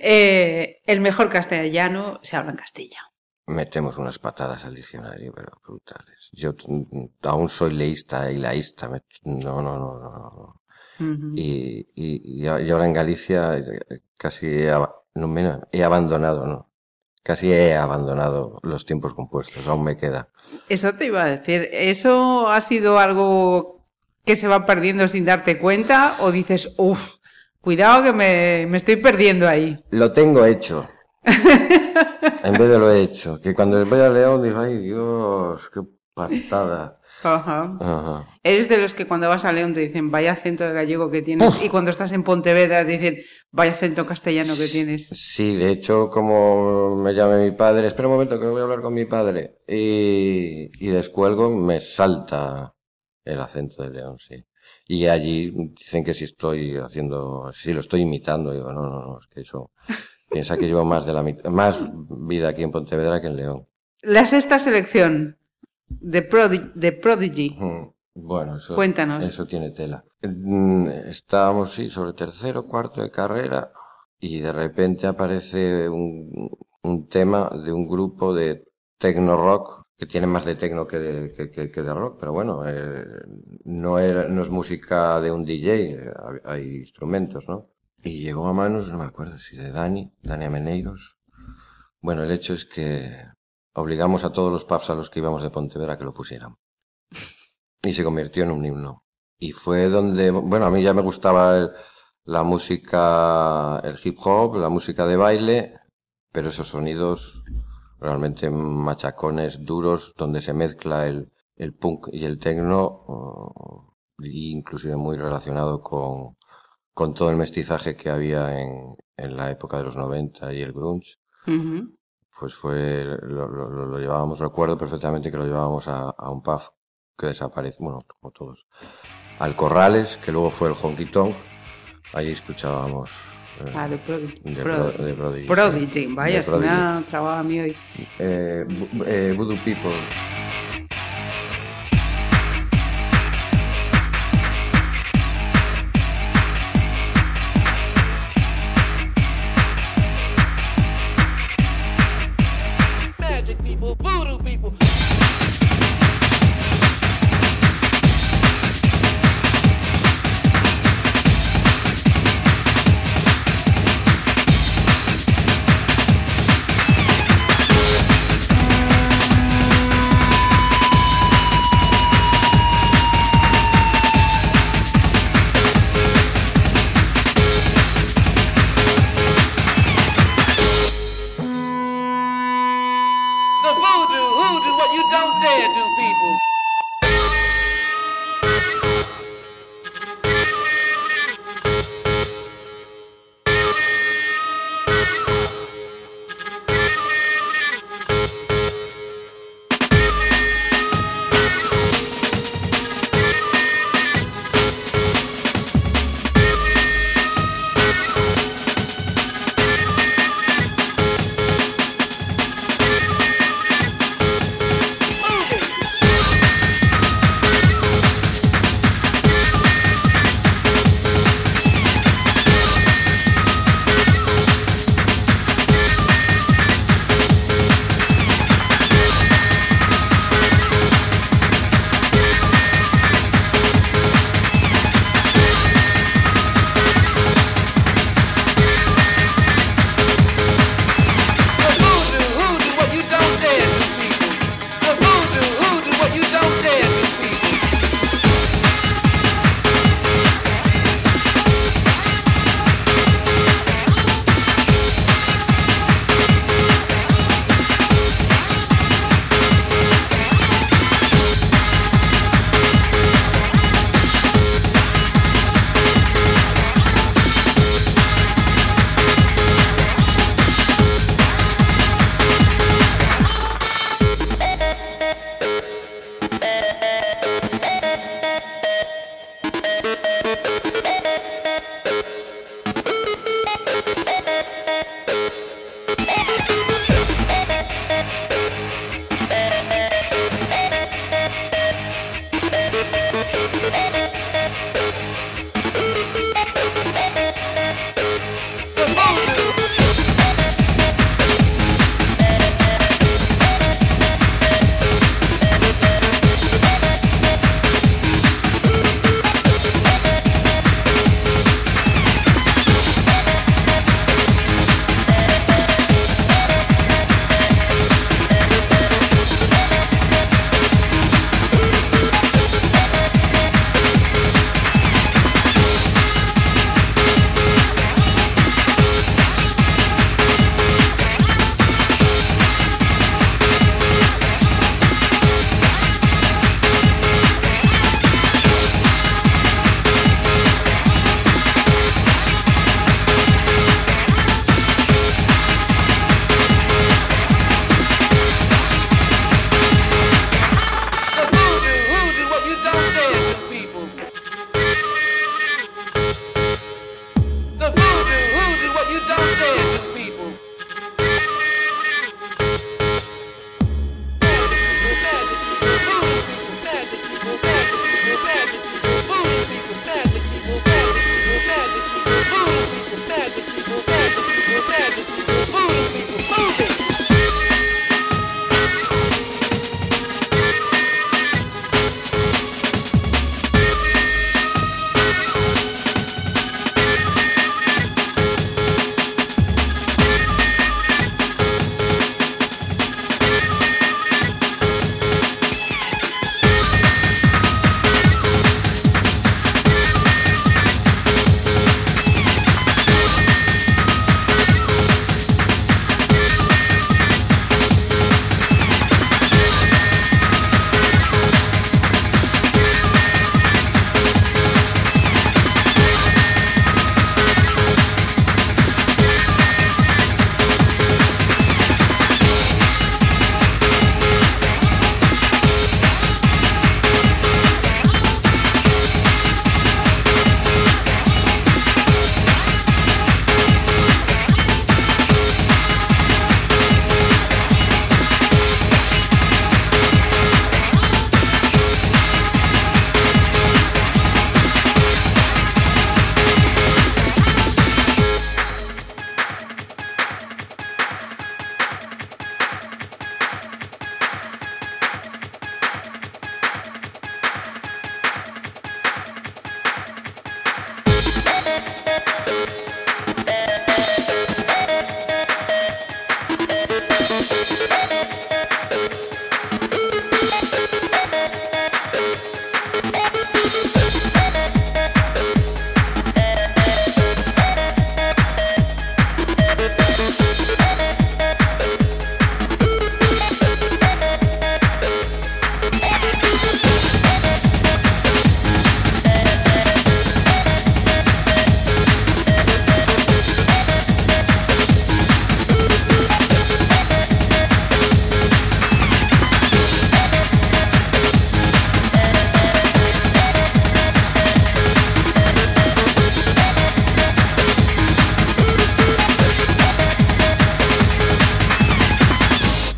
Eh, el mejor castellano se habla en Castilla. Metemos unas patadas al diccionario, pero brutales. Yo mm, aún soy leísta y laísta. me- No, no, no, no. Y, y, y a- y ahora en Galicia eh, casi he, no, mira, he abandonado, ¿no? Casi he abandonado los tiempos compuestos, aún me queda. Eso te iba a decir. ¿Eso ha sido algo que se va perdiendo sin darte cuenta? ¿O dices, uff, cuidado que me, me estoy perdiendo ahí? Lo tengo hecho. En vez de lo he hecho. Que cuando voy a León digo, ay Dios, qué patada. Ajá. Ajá. Eres de los que cuando vas a León te dicen, vaya acento de gallego que tienes. Y cuando estás en Pontevedra te dicen, vaya acento castellano que tienes. Sí, de hecho, como me llame mi padre, espera un momento que voy a hablar con mi padre, y, y descuelgo, me salta el acento de León, sí. Y allí dicen que si estoy haciendo, si lo estoy imitando, digo, no, no, no, es que eso, piensa que llevo más de la mit- más vida aquí en Pontevedra que en León. La sexta selección de, Prodi- de Prodigy. Bueno, eso, Cuéntanos. eso tiene tela. Mm, Estábamos, sí, sobre tercero, cuarto de carrera y de repente aparece un, un tema de un grupo de techno rock que tiene más de techno que de, que, que- que de rock, pero bueno, eh, no, era, no es música de un DJ, eh, hay instrumentos, ¿no? Y llegó a manos, no me acuerdo si de Dani, Dani Ameneiros. Bueno, el hecho es que obligamos a todos los pubs a los que íbamos de Pontevedra que lo pusieran y se convirtió en un himno. Y fue donde, bueno, a mí ya me gustaba el- la música, el hip hop, la música de baile, pero esos sonidos realmente machacones, duros, donde se mezcla el, el punk y el techno, inclusive muy relacionado con, con todo el mestizaje que había en, en la época de los 90 y el grunge Ujú. pues fue, lo, lo, lo- llevábamos, recuerdo perfectamente que lo llevábamos a, a un pub que desapareció, bueno, como todos, al Corrales, que luego fue el Honky Tonk, allí escuchábamos eh, Ah, de Prodigy. de, Prodigy. Pro- de Prodigy. Vaya, de se Prodigy. me ha trabado a mí hoy. Eh, eh, Voodoo People.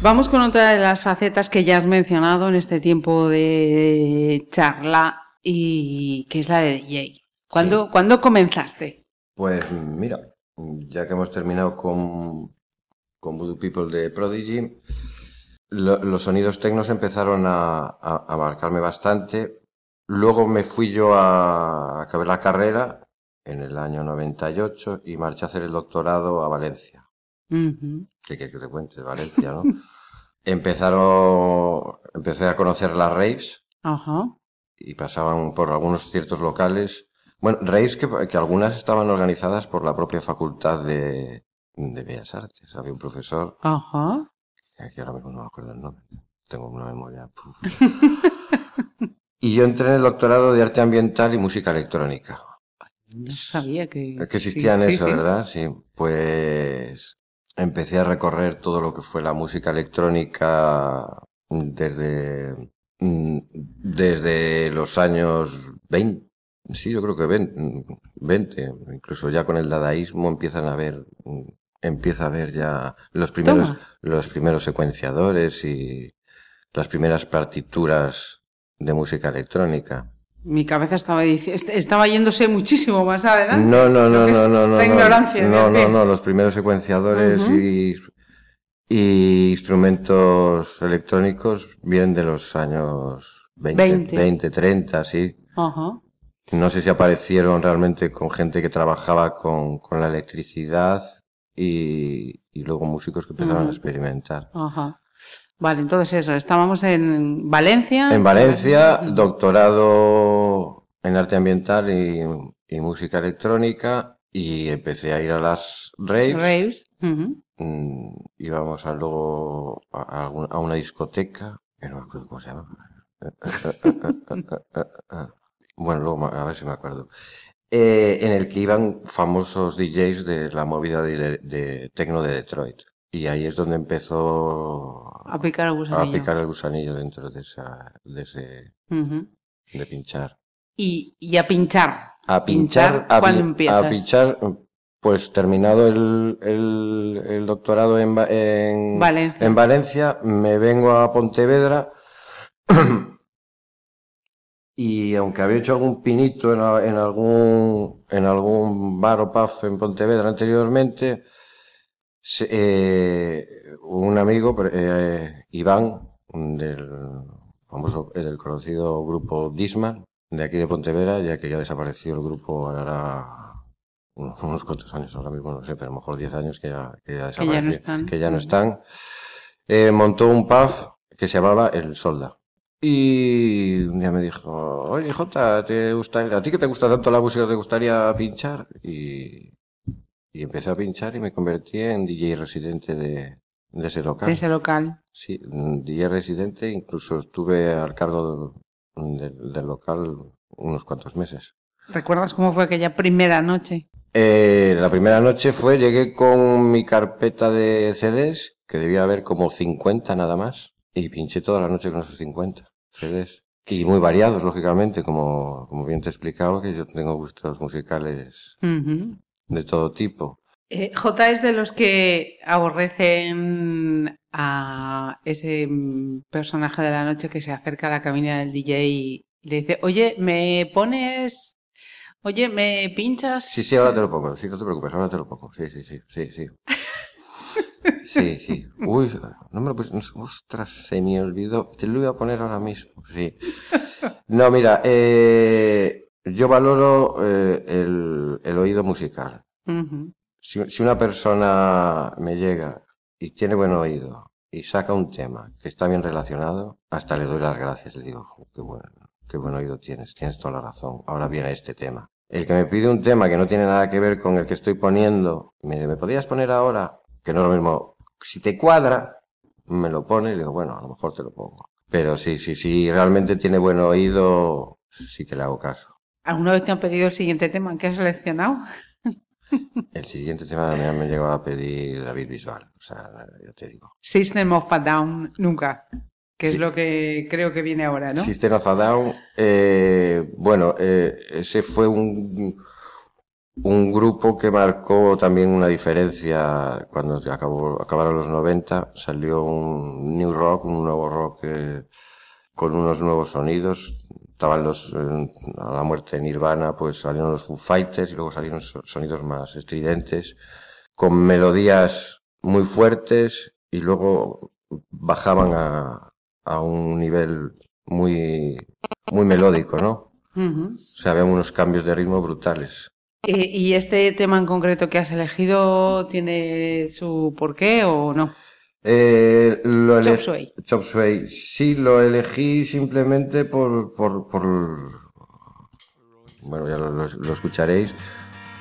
Vamos con otra de las facetas que ya has mencionado en este tiempo de charla y que es la de DJ. ¿Cuándo, ¿cuándo comenzaste? Pues mira, ya que hemos terminado con, con Voodoo People de Prodigy, lo- los sonidos tecnos empezaron a, a- a marcarme bastante. Luego me fui yo a acabar la carrera en el año 98 y marché a hacer el doctorado a Valencia. Ujú. ¿Qué quieres que te cuente? Valencia, ¿no? Empezaron, empecé a conocer las raves Ajá. y pasaban por algunos ciertos locales. Bueno, raves que, que algunas estaban organizadas por la propia facultad de, de Bellas Artes. Había un profesor, Ajá. que ahora mismo no me acuerdo el nombre, tengo una memoria. y yo entré en el doctorado de arte ambiental y música electrónica. No sabía que, Que existían sí, sí, eso, sí. ¿verdad? Sí. Pues empecé a recorrer todo lo que fue la música electrónica desde, mm, desde los años 20. Sí, yo creo que 20, 20. Incluso ya con el dadaísmo empiezan a ver, empieza a ver ya los primeros, Toma. los primeros secuenciadores y las primeras partituras de música electrónica. Mi cabeza estaba, estaba yéndose muchísimo más adelante. No, no, no, no, no, no. La no. ignorancia. No, ¿de no, no, los primeros secuenciadores y, y instrumentos electrónicos vienen de los años 20, Veinte. 20, 30, sí. Ajá. No sé si aparecieron realmente con gente que trabajaba con, con la electricidad y, y luego músicos que empezaron a experimentar. Ajá. Vale, entonces eso, estábamos en Valencia. En Valencia, doctorado en arte ambiental y, y música electrónica y empecé a ir a las raves. Raves. Mm, íbamos a luego a, una discoteca, que no me acuerdo cómo se llama. Bueno, luego a ver si me acuerdo. Eh, en el que iban famosos DJs de la movida de, de tecno de Detroit. Y ahí es donde empezó A picar el a gusanillo. picar el gusanillo dentro de esa, de ese, de pinchar. y, y a pinchar. A pinchar, a, ¿cuándo empiezas? a pinchar, pues terminado el, el, el doctorado en, en, Valencia. en Valencia, me vengo a Pontevedra y aunque había hecho algún pinito en, a- en algún, en algún bar o pub en Pontevedra anteriormente, eh, un amigo, eh, Iván, del famoso, del conocido grupo Disman, de aquí de Pontevedra, ya que ya desapareció el grupo ahora unos unos cuantos años, ahora mismo no sé, pero a lo mejor 10 años que ya, que ya Que ya no desapareció, están. que ya no están. Eh, montó un pub que se llamaba El Solda. Y un día me dijo, oye Jota, ¿te gustaría, a ti que te gusta tanto la música, te gustaría pinchar? Y, y empecé a pinchar y me convertí en DJ residente de, de ese local. De ese local. Sí, DJ residente, incluso estuve al cargo del, local unos cuantos meses. ¿Recuerdas cómo fue aquella primera noche? Eh, la primera noche fue, llegué con mi carpeta de CDs, que debía haber como 50 nada más, y pinché toda la noche con esos 50 CDs. Y muy variados, lógicamente, como, como bien te he explicado, que yo tengo gustos musicales Ujú. De todo tipo. Eh, J es de los que aborrecen a ese mm, personaje de la noche que se acerca a la cabina del DJ y le dice, oye, ¿me pones? Oye, ¿me pinchas? Sí, sí, ahora te lo pongo, sí, no te preocupes, ahora te lo pongo. Sí, sí, sí, sí, sí. Sí, sí. Uy, no me lo puse. Ostras, se me olvidó. Te lo iba a poner ahora mismo. Sí. No, mira, eh, yo valoro eh, el, el oído musical. Si, si una persona me llega y tiene buen oído y saca un tema que está bien relacionado, hasta le doy las gracias. Le digo, "Jo, qué buen, qué buen oído tienes, tienes toda la razón. Ahora viene este tema. El que me pide un tema que no tiene nada que ver con el que estoy poniendo, me dice, ¿me podrías poner ahora? Que no es lo mismo. Si te cuadra, me lo pone y le digo, bueno, a lo mejor te lo pongo. Pero sí, sí, sí, realmente tiene buen oído, sí que le hago caso. ¿Alguna vez te han pedido el siguiente tema que has seleccionado? El siguiente tema me, me llegó a pedir David Bisbal, o sea, ya te digo. System of a Down, nunca. Que es lo que creo que viene ahora, ¿no? System of a Down, eh, bueno, eh, ese fue un, un grupo que marcó también una diferencia cuando acabó, acabaron los 90, salió un new rock, un nuevo rock eh, con unos nuevos sonidos. Estaban los, eh, a la muerte de Nirvana, pues salieron los Foo Fighters y luego salieron so- sonidos más estridentes, con melodías muy fuertes y luego bajaban a, a un nivel muy, muy melódico, ¿no? O sea, había unos cambios de ritmo brutales. ¿Y este tema en concreto que has elegido tiene su porqué o no? Eh, lo Chop Suey. Chop Suey. Sí, lo elegí simplemente por, por, por bueno, ya lo, lo- lo escucharéis,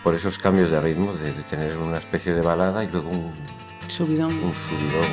por esos cambios de ritmo, de, de tener una especie de balada y luego un, Subidón. un subidón.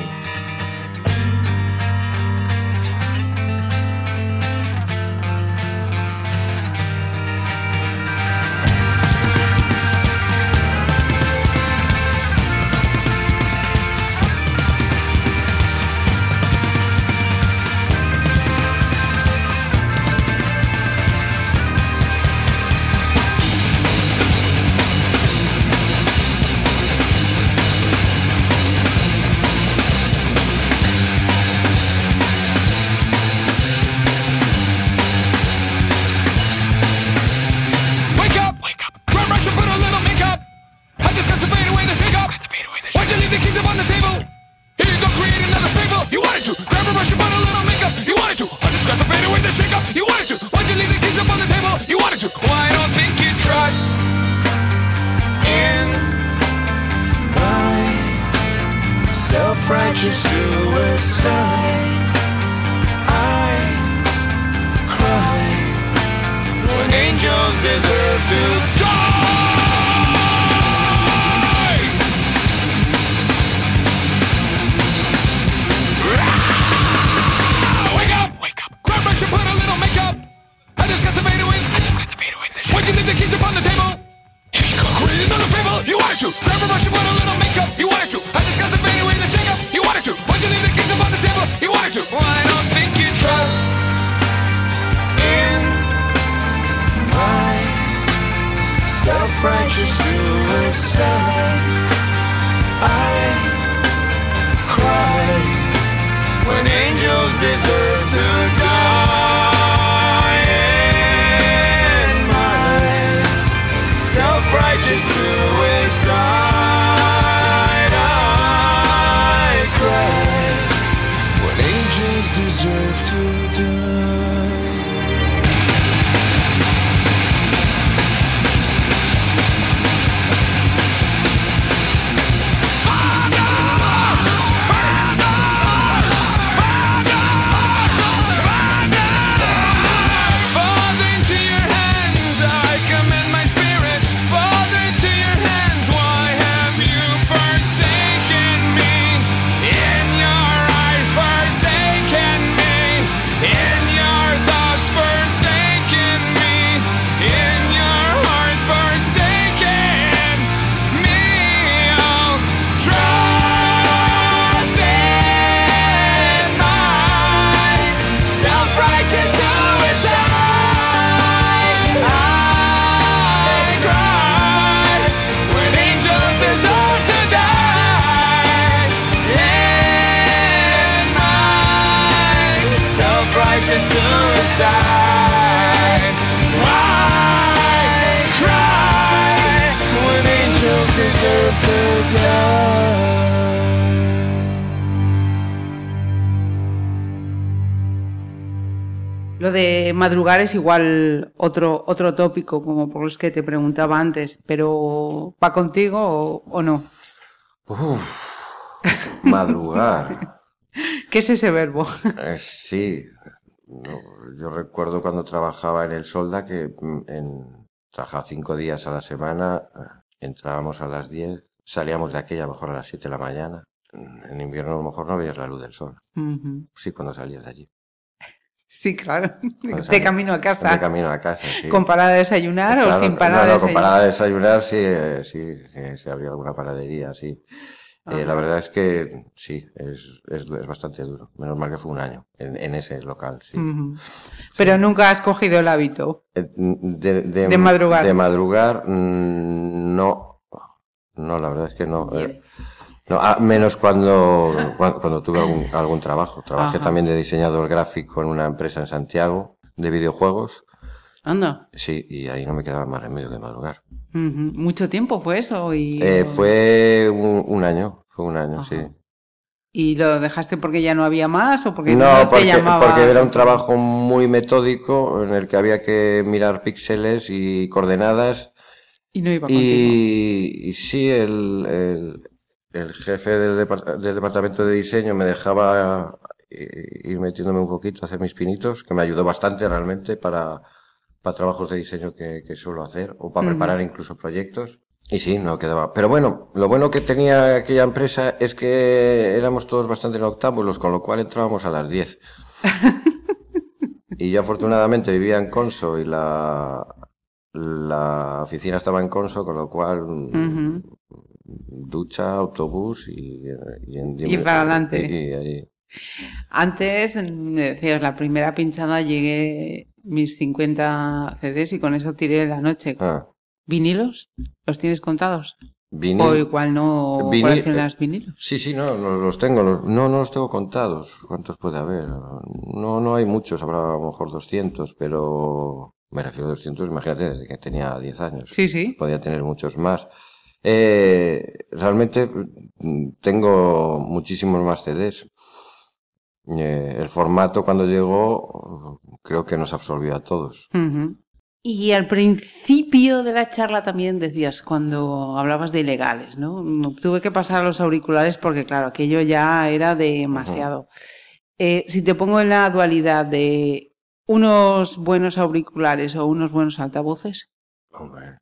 Madrugar es igual otro, otro tópico, como por los que te preguntaba antes, pero ¿va contigo o, o no? Uf, madrugar. ¿Qué es ese verbo? Eh, sí, no, yo recuerdo cuando trabajaba en el Solda que mm, en, trabajaba cinco días a la semana, eh, entrábamos a las 10, salíamos de aquella a lo mejor a las 7 de la mañana. En invierno a lo mejor no veías la luz del sol. Sí, cuando salías de allí. Sí, claro. De camino a casa. De camino a casa, sí. ¿Con parada a desayunar o sin parada no, a con desayunar? parada de desayunar sí, eh, sí, sí, se abría alguna panadería, sí. Eh, la verdad es que sí, es, es, es bastante duro. Menos mal que fue un año en, en ese local, sí. Pero nunca has cogido el hábito. Eh, De, de- De madrugar. De madrugar, mm, no. No, la verdad es que no. No, menos cuando, cuando, cuando tuve algún, algún trabajo. Trabajé Ajá. también de diseñador gráfico en una empresa en Santiago de videojuegos. Anda. Sí, y ahí no me quedaba más remedio que madrugar. Ujú. ¿Mucho tiempo fue eso? Y, Eh, fue un, un año, fue un año, Ajá. sí. ¿Y lo dejaste porque ya no había más o porque No, no, te porque, llamaba? porque era un trabajo muy metódico en el que había que mirar píxeles y coordenadas Y no iba. Y, y sí, el, el, el jefe del, depart- del departamento de diseño me dejaba eh, ir metiéndome un poquito a hacer mis pinitos, que me ayudó bastante realmente para, para trabajos de diseño que, que suelo hacer, o para preparar incluso proyectos. Y sí, no quedaba. Pero bueno, lo bueno que tenía aquella empresa es que éramos todos bastante noctámbulos, con lo cual entrábamos a las 10. Y yo afortunadamente vivía en Conso y la, la oficina estaba en Conso, con lo cual. Ducha, autobús y, y, en Y para adelante. Antes me decías, la primera pinchada llegué mis 50 CDs y con eso tiré la noche. Ah, ¿Vinilos? ¿Los tienes contados? vinil. O igual no Vinil- coleccionas vinilos. Sí, sí, no, no los tengo. los- no, no los tengo contados. ¿Cuántos puede haber? No, no hay muchos, habrá a lo mejor 200, pero me refiero a 200, imagínate, desde que tenía 10 años. Sí, sí. podía tener muchos más. Eh, realmente mm, tengo muchísimos más CDs. Eh, el formato cuando llegó creo que nos absorbió a todos. Y al principio de la charla también decías, cuando hablabas de ilegales, ¿no? Mm, Tuve que pasar a los auriculares porque, claro, aquello ya era demasiado. Eh, si te pongo en la dualidad de unos buenos auriculares o unos buenos altavoces, Hombre,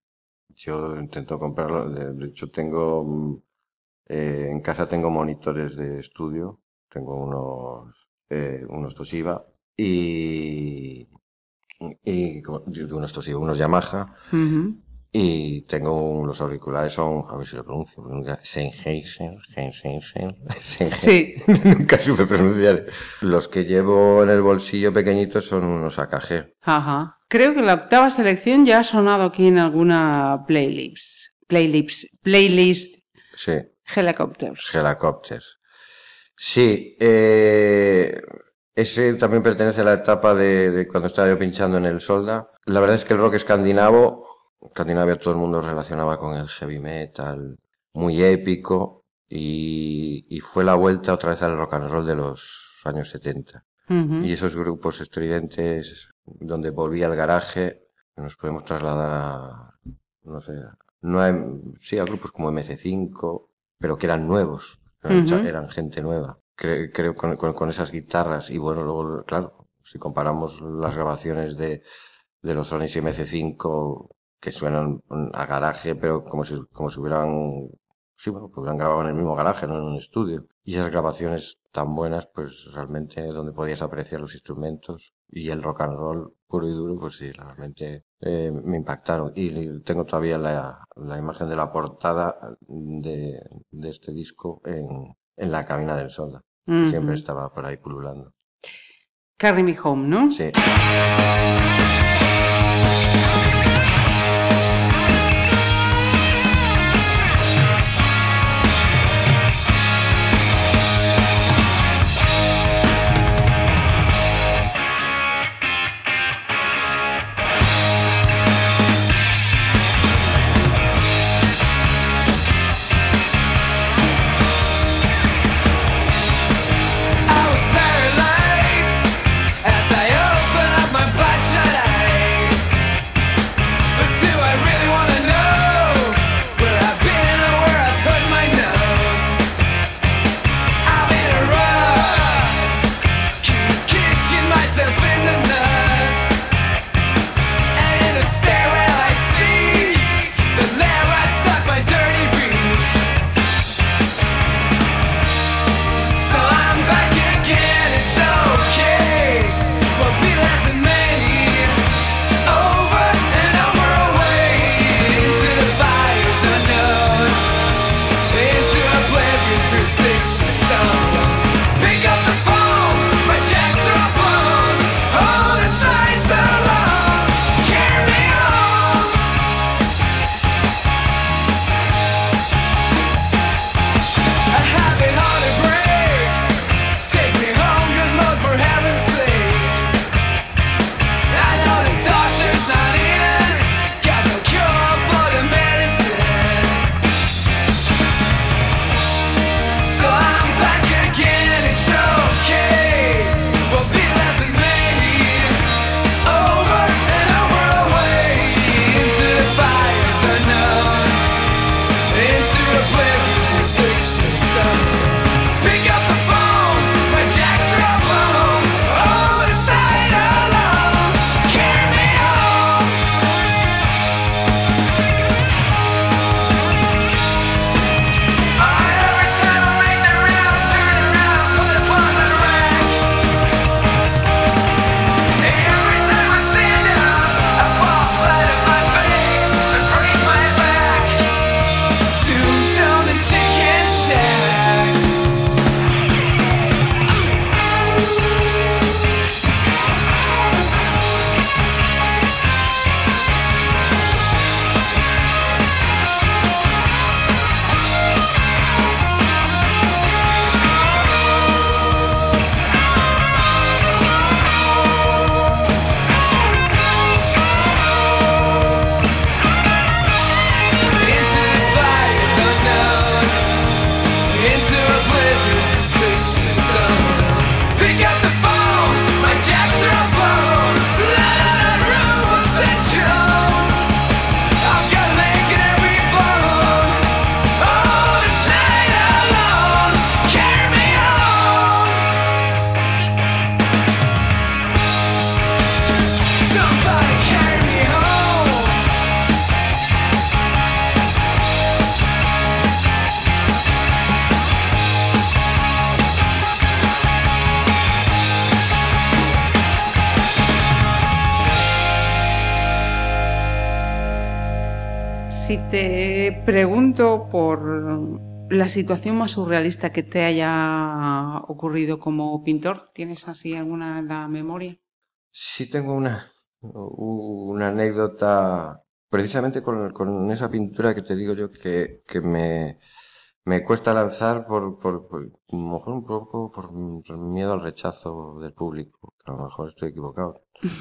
yo intento comprarlo. De, hecho, tengo mm, eh, en casa tengo monitores de estudio. Tengo unos eh, unos Toshiba y unos Toshiba, unos Yamaha. Y tengo un- los auriculares, son, a ver si lo pronuncio, nunca- Sennheiser, Sennheiser. Sí. nunca supe pronunciar. Los que llevo en el bolsillo pequeñitos son unos AKG. Ajá. Creo que la octava selección ya ha sonado aquí en alguna playlist. Playlist, playlist Sí, Helicopters. Helicopters. Sí, eh, ese también pertenece a la etapa de, de cuando estaba yo pinchando en el Solda. La verdad es que el rock escandinavo, Escandinavia todo el mundo relacionaba con el heavy metal, muy épico, y, y fue la vuelta otra vez al rock and roll de los años 70. Ujú. Y esos grupos estridentes donde volvía al garaje, nos podemos trasladar a, no sé, no hay, sí, a grupos como MC5, pero que eran nuevos, eran, gente nueva. Cre- creo con, con, con esas guitarras y bueno, luego, claro, si comparamos las grabaciones de, de los Sonics y MC5 que suenan a garaje, pero como si, como si hubieran, sí, bueno, que hubieran grabado en el mismo garaje, no en un estudio. Y esas grabaciones tan buenas, pues realmente donde podías apreciar los instrumentos y el rock and roll puro y duro, pues sí, realmente eh, me impactaron. Y tengo todavía la, la imagen de la portada de, de este disco en, en la cabina del solda. que Ujú. Siempre estaba por ahí pululando. Carry Me Home, ¿no? Sí. Pregunto por la situación más surrealista que te haya ocurrido como pintor, ¿tienes así alguna en la memoria? Sí tengo una, una anécdota precisamente con, con esa pintura que te digo yo que, que me, me cuesta lanzar por, por, por- a lo mejor un poco por, miedo al rechazo del público, a lo mejor estoy equivocado.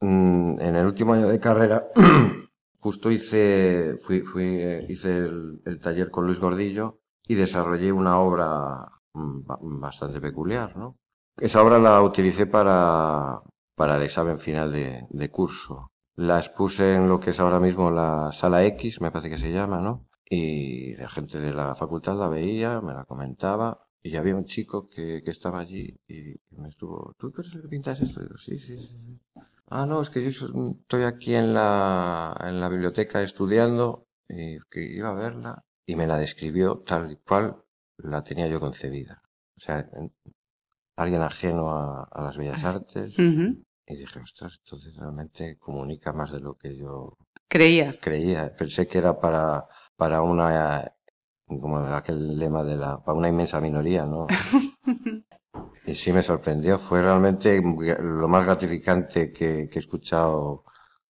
Mm, En el último año de carrera, justo hice, fui, fui, eh, hice el, el taller con Luis Gordillo y desarrollé una obra mm, ba- bastante peculiar, ¿no? Esa obra la utilicé para, para el examen final de, de curso. La expuse en lo que es ahora mismo la sala X, me parece que se llama, ¿no? Y la gente de la facultad la veía, me la comentaba, y había un chico que, que estaba allí y me estuvo, ¿tú eres el que pintas esto? Y digo, sí, sí, sí. Sí". Ah, no, es que yo estoy aquí en la, en la biblioteca estudiando y que iba a verla y me la describió tal y cual la tenía yo concebida. O sea, en- alguien ajeno a, a las bellas artes. Y dije, ostras, entonces realmente comunica más de lo que yo Creía. creía. Pensé que era para, para una, como aquel lema de la, para una inmensa minoría, ¿no? Y sí me sorprendió. Fue realmente lo más gratificante que, que he escuchado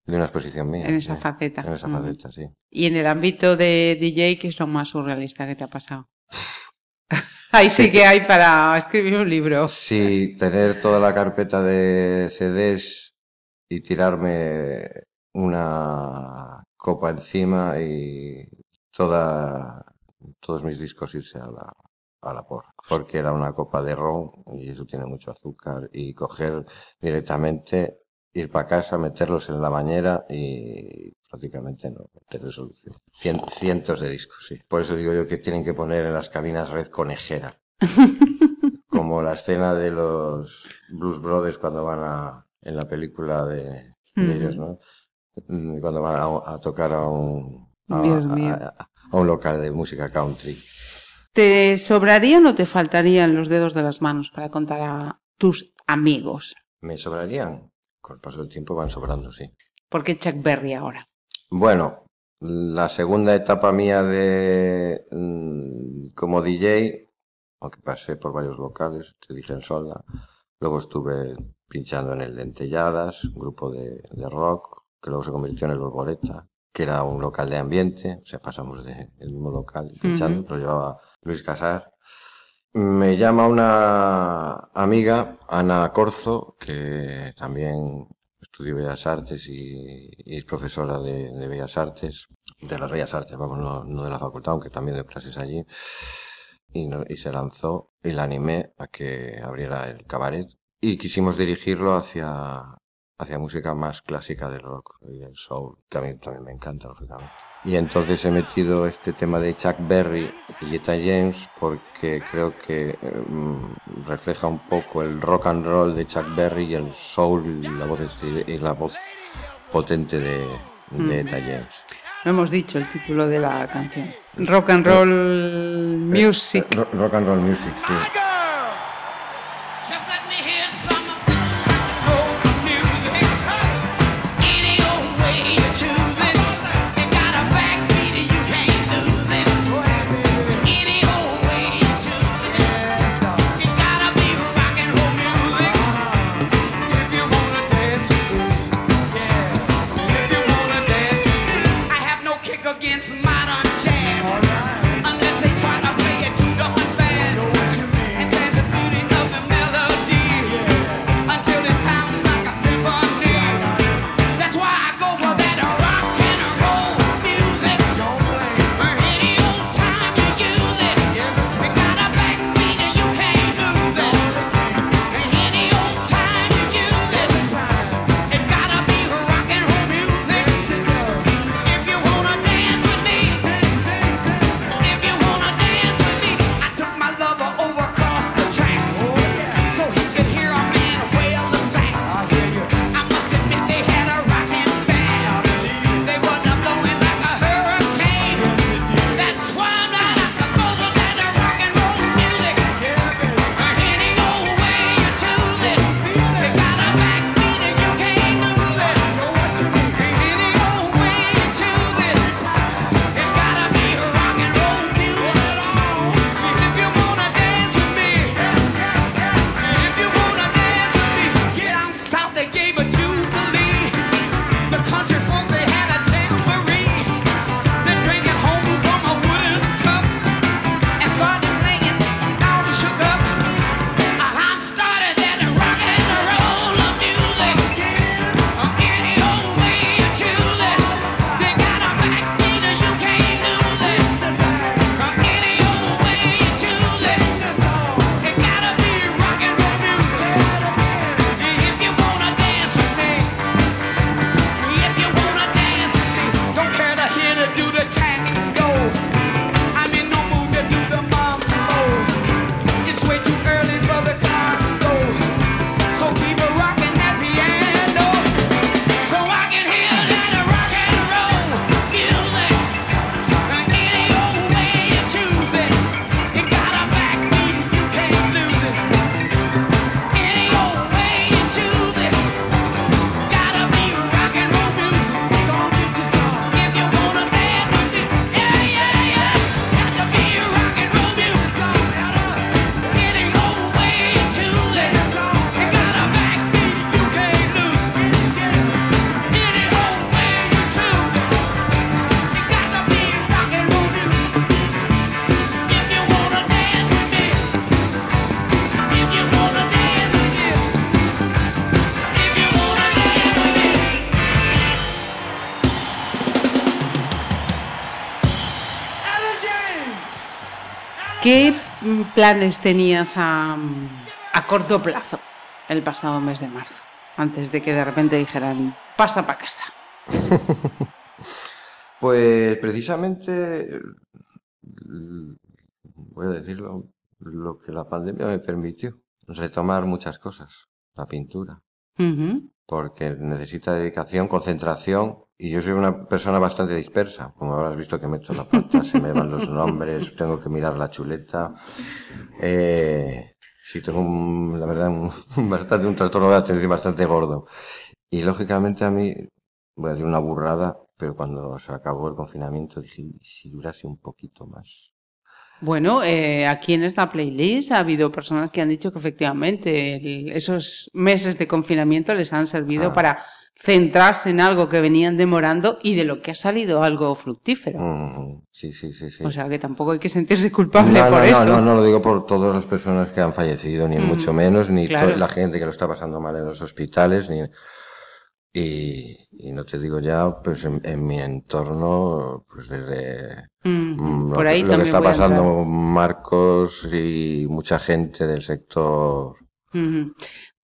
de una exposición mía. En esa sí. faceta. En esa faceta, sí. Y en el ámbito de DJ, ¿qué es lo más surrealista que te ha pasado? Ahí sí que hay para escribir un libro. Sí, tener toda la carpeta de CDs y tirarme una copa encima y toda, todos mis discos irse a la, a la porra. Porque era una copa de ron y eso tiene mucho azúcar y coger directamente, ir para casa, meterlos en la bañera y prácticamente no tener solución. Cien- cientos de discos, sí. Por eso digo yo que tienen que poner en las cabinas red conejera. Como la escena de los Blues Brothers cuando van a, en la película de, ellos, ¿no? Mm, Cuando van a, a tocar a un, a un local de música country. ¿Te sobrarían o te faltarían los dedos de las manos para contar a tus amigos? ¿Me sobrarían? Con el paso del tiempo van sobrando, sí. ¿Por qué Chuck Berry ahora? Bueno, la segunda etapa mía de mm, como DJ, aunque pasé por varios locales, te dije en Solda, luego estuve pinchando en el Dentelladas, un grupo de, de rock, que luego se convirtió en el Borboleta, que era un local de ambiente, o sea, pasamos del mismo local pinchando, lo llevaba Luis Casar. Me llama una amiga, Ana Corzo, que también estudió Bellas Artes y, es profesora de, Bellas Artes, de las Bellas Artes, vamos, no, de la facultad, aunque también de clases allí. Y se lanzó y la animé a que abriera el cabaret y quisimos dirigirlo hacia, hacia música más clásica del rock y el soul, que a mí también me encanta, lógicamente. Y entonces he metido este tema de Chuck Berry y Etta James porque creo que eh, mm, refleja un poco el rock and roll de Chuck Berry y el soul y la voz, y la voz potente de, de Etta James. No hemos dicho el título de la canción. Rock and Roll Music. Eh, ro- rock and roll music, sí. Planes tenías a, a corto plazo el pasado mes de marzo? Antes de que de repente dijeran, pasa para casa. Pues precisamente, voy a decirlo, lo que la pandemia me permitió, retomar muchas cosas, la pintura. Porque necesita dedicación, concentración, y yo soy una persona bastante dispersa, como habrás visto que meto la pata, se me van los nombres, tengo que mirar la chuleta, eh, sí tengo un- la verdad un, bastante, un trastorno de atención bastante gordo, y lógicamente a mí, voy a decir una burrada, pero cuando se acabó el confinamiento dije, "¿Y si durase un poquito más. Bueno, eh, aquí en esta playlist ha habido personas que han dicho que efectivamente el- esos meses de confinamiento les han servido Ah. para centrarse en algo que venían demorando y de lo que ha salido algo fructífero. Mm, sí, sí, sí, sí. O sea que tampoco hay que sentirse culpable no, por no, eso. no, no, no lo digo por todas las personas que han fallecido, ni mucho menos, ni claro. la gente que lo está pasando mal en los hospitales, ni y, y no te digo ya, pues en, en mi entorno, pues desde Mm, mm, lo, por que- ahí lo que está pasando Marcos y mucha gente del sector.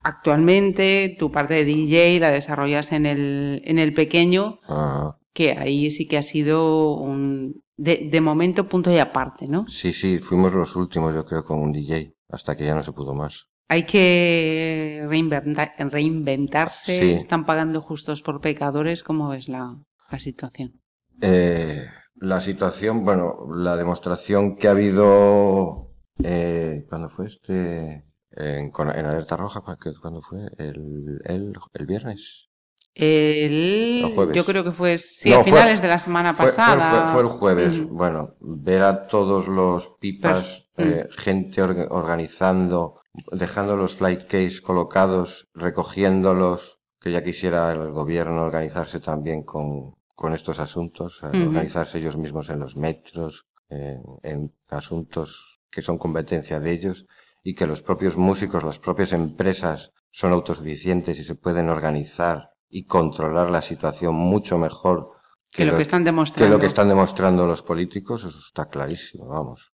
Actualmente tu parte de DJ la desarrollas en el, en el pequeño, ah, que ahí sí que ha sido un, de, de momento punto y aparte, ¿no? sí, sí, fuimos los últimos, yo creo, con un DJ, hasta que ya no se pudo más. Hay que reinventar- reinventarse, Sí. están pagando justos por pecadores, ¿cómo ves la, la situación? Eh, la situación, bueno, la demostración que ha habido, eh, ¿cuándo fue este? En, Alerta Roja, ¿cu- qué- ¿cuándo fue? El, el, el viernes. El, El jueves. yo creo que fue, sí, No, a fue- finales de la semana Fue, fue- pasada. fue- fue el jueves. Bueno, ver a todos los pipas, Per- eh, gente orga- organizando, dejando los flight case colocados, recogiéndolos, que ya quisiera el gobierno organizarse también con, con estos asuntos, eh, organizarse ellos mismos en los metros, eh, en asuntos que son competencia de ellos y que los propios músicos, las propias empresas son autosuficientes y se pueden organizar y controlar la situación mucho mejor Que lo que están que demostrando. lo que están demostrando los políticos, eso está clarísimo, vamos.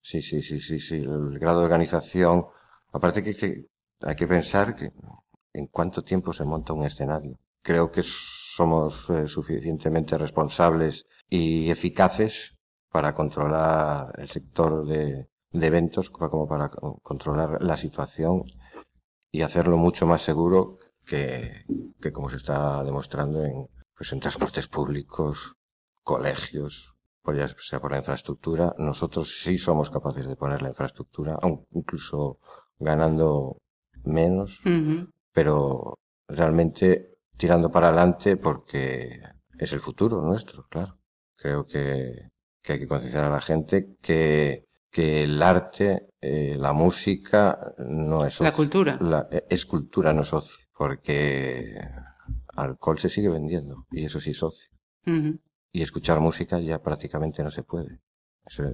Sí, sí, sí, sí, sí. El grado de organización. Aparte que, que hay que pensar que en cuánto tiempo se monta un escenario. Creo que somos eh, suficientemente responsables y eficaces para controlar el sector de, eventos co- como para co- controlar la situación y hacerlo mucho más seguro que, que como se está demostrando en, pues en transportes públicos, colegios, por ya sea por la infraestructura. Nosotros sí somos capaces de poner la infraestructura, incluso ganando menos, pero realmente tirando para adelante porque es el futuro nuestro, claro. Creo que, que hay que concienciar a la gente que, que el arte, eh, la música, no es La cultura. La- es cultura, no es ocio. Porque alcohol se sigue vendiendo y eso sí es ocio. Ujú. Y escuchar música ya prácticamente no se puede. Eso,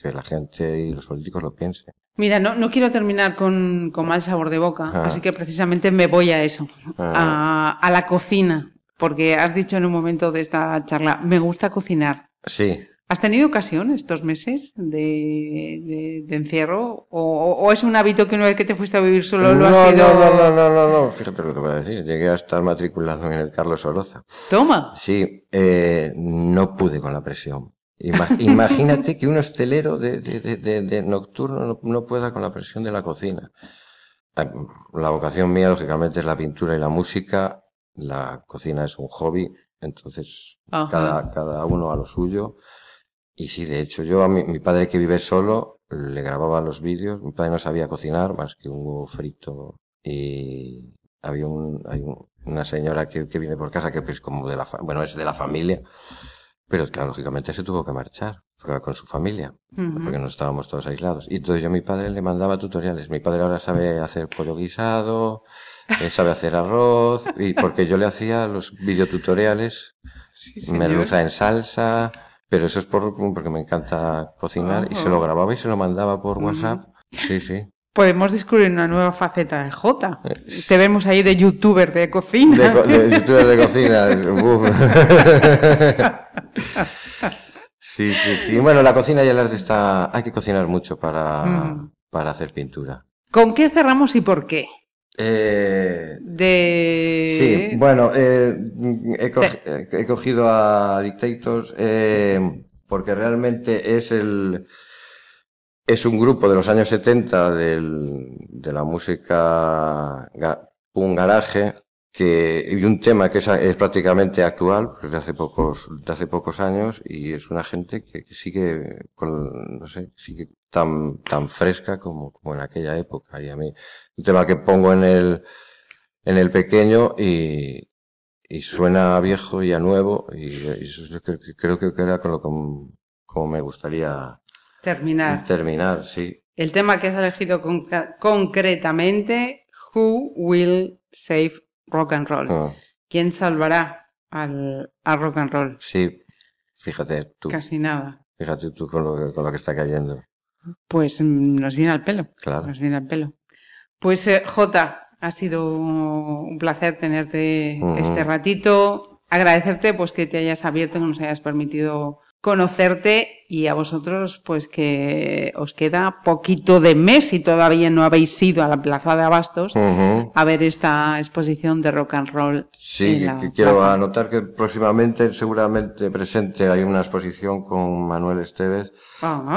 que la gente y los políticos lo piensen. Mira, no, no quiero terminar con, con mal sabor de boca, Ah. así que precisamente me voy a eso, Ah. a, a la cocina, porque has dicho en un momento de esta charla, me gusta cocinar. Sí, ¿Has tenido ocasión estos meses de, de- de encierro? O, o es un hábito que una vez que te fuiste a vivir solo lo no, has sido...? no, no, no, no, no, no, fíjate lo que voy a decir. Llegué a estar matriculado en el Carlos Oroza. Toma. Sí, eh, no pude con la presión. Ima- imagínate que un hostelero de, de, de, de- nocturno no, no pueda con la presión de la cocina. La vocación mía, lógicamente, es la pintura y la música. La cocina es un hobby, entonces cada, cada uno a lo suyo. Y sí, de hecho, yo a mi, mi padre que vive solo, le grababa los vídeos. Mi padre no sabía cocinar más que un huevo frito. Y había un, hay un- una señora que, que viene por casa que pues como de la, bueno, es de la familia. Pero claro, lógicamente se tuvo que marchar. Fue con su familia. Porque no estábamos todos aislados. Y entonces yo a mi padre le mandaba tutoriales. Mi padre ahora sabe hacer pollo guisado, eh, sabe hacer arroz. Y porque yo le hacía los videotutoriales merluza en salsa, pero eso es por, porque me encanta cocinar y se lo grababa y se lo mandaba por WhatsApp. Sí, sí. Podemos descubrir una nueva faceta de Jota. Te vemos ahí de youtuber de cocina. De, de youtuber de cocina. Sí, sí, sí. Bueno, la cocina y el arte está... Hay que cocinar mucho para, Mm. para hacer pintura. ¿Con qué cerramos y por qué? Eh, De... Sí, bueno, eh, he, co- eh, he cogido a Dictators eh, porque realmente es el es un grupo de los años 70 del- de la música ga- punk garage que y un tema que es, prácticamente actual desde hace pocos de hace pocos años y es una gente que, que sigue tan tan fresca como, en aquella época. Y a mí un tema que pongo en el en el pequeño y, suena a viejo y a nuevo y, eso yo creo, que- creo que era con lo como me gustaría Terminar. terminar, sí. El tema que has elegido concretamente, Who Will Save Rock and Roll? Ah, ¿Quién salvará al, al rock and roll? sí, fíjate tú, Casi nada. fíjate tú con lo, que- con lo que está cayendo, Pues mm, nos viene al pelo. claro. Nos viene al pelo. Pues eh, Jota, ha sido un placer tenerte este ratito. Agradecerte pues que te hayas abierto, que nos hayas permitido conocerte y a vosotros pues que os queda poquito de mes y todavía no habéis ido a la Plaza de Abastos a ver esta exposición de rock and roll. Sí, en la que quiero anotar que próximamente, seguramente presente, hay una exposición con Manuel Esteves,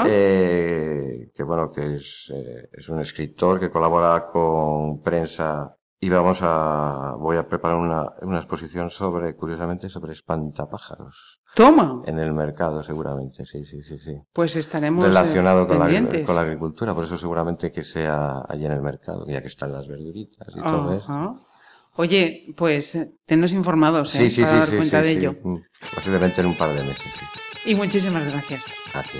eh, que bueno, que es, eh, es un escritor que colabora con prensa y vamos a, voy a preparar una, una exposición sobre, curiosamente, sobre espantapájaros Toma, en el mercado, seguramente, sí, sí, sí, sí. pues estaremos eh, Relacionado con la, pendientes. con la agricultura, por eso seguramente que sea allí en el mercado, ya que están las verduritas y todo eso. Oye, pues eh, tenos informados ¿eh? Sí, sí, para sí, dar sí, cuenta de ello. Mm, Posiblemente en un par de meses, sí. Y muchísimas gracias. A ti.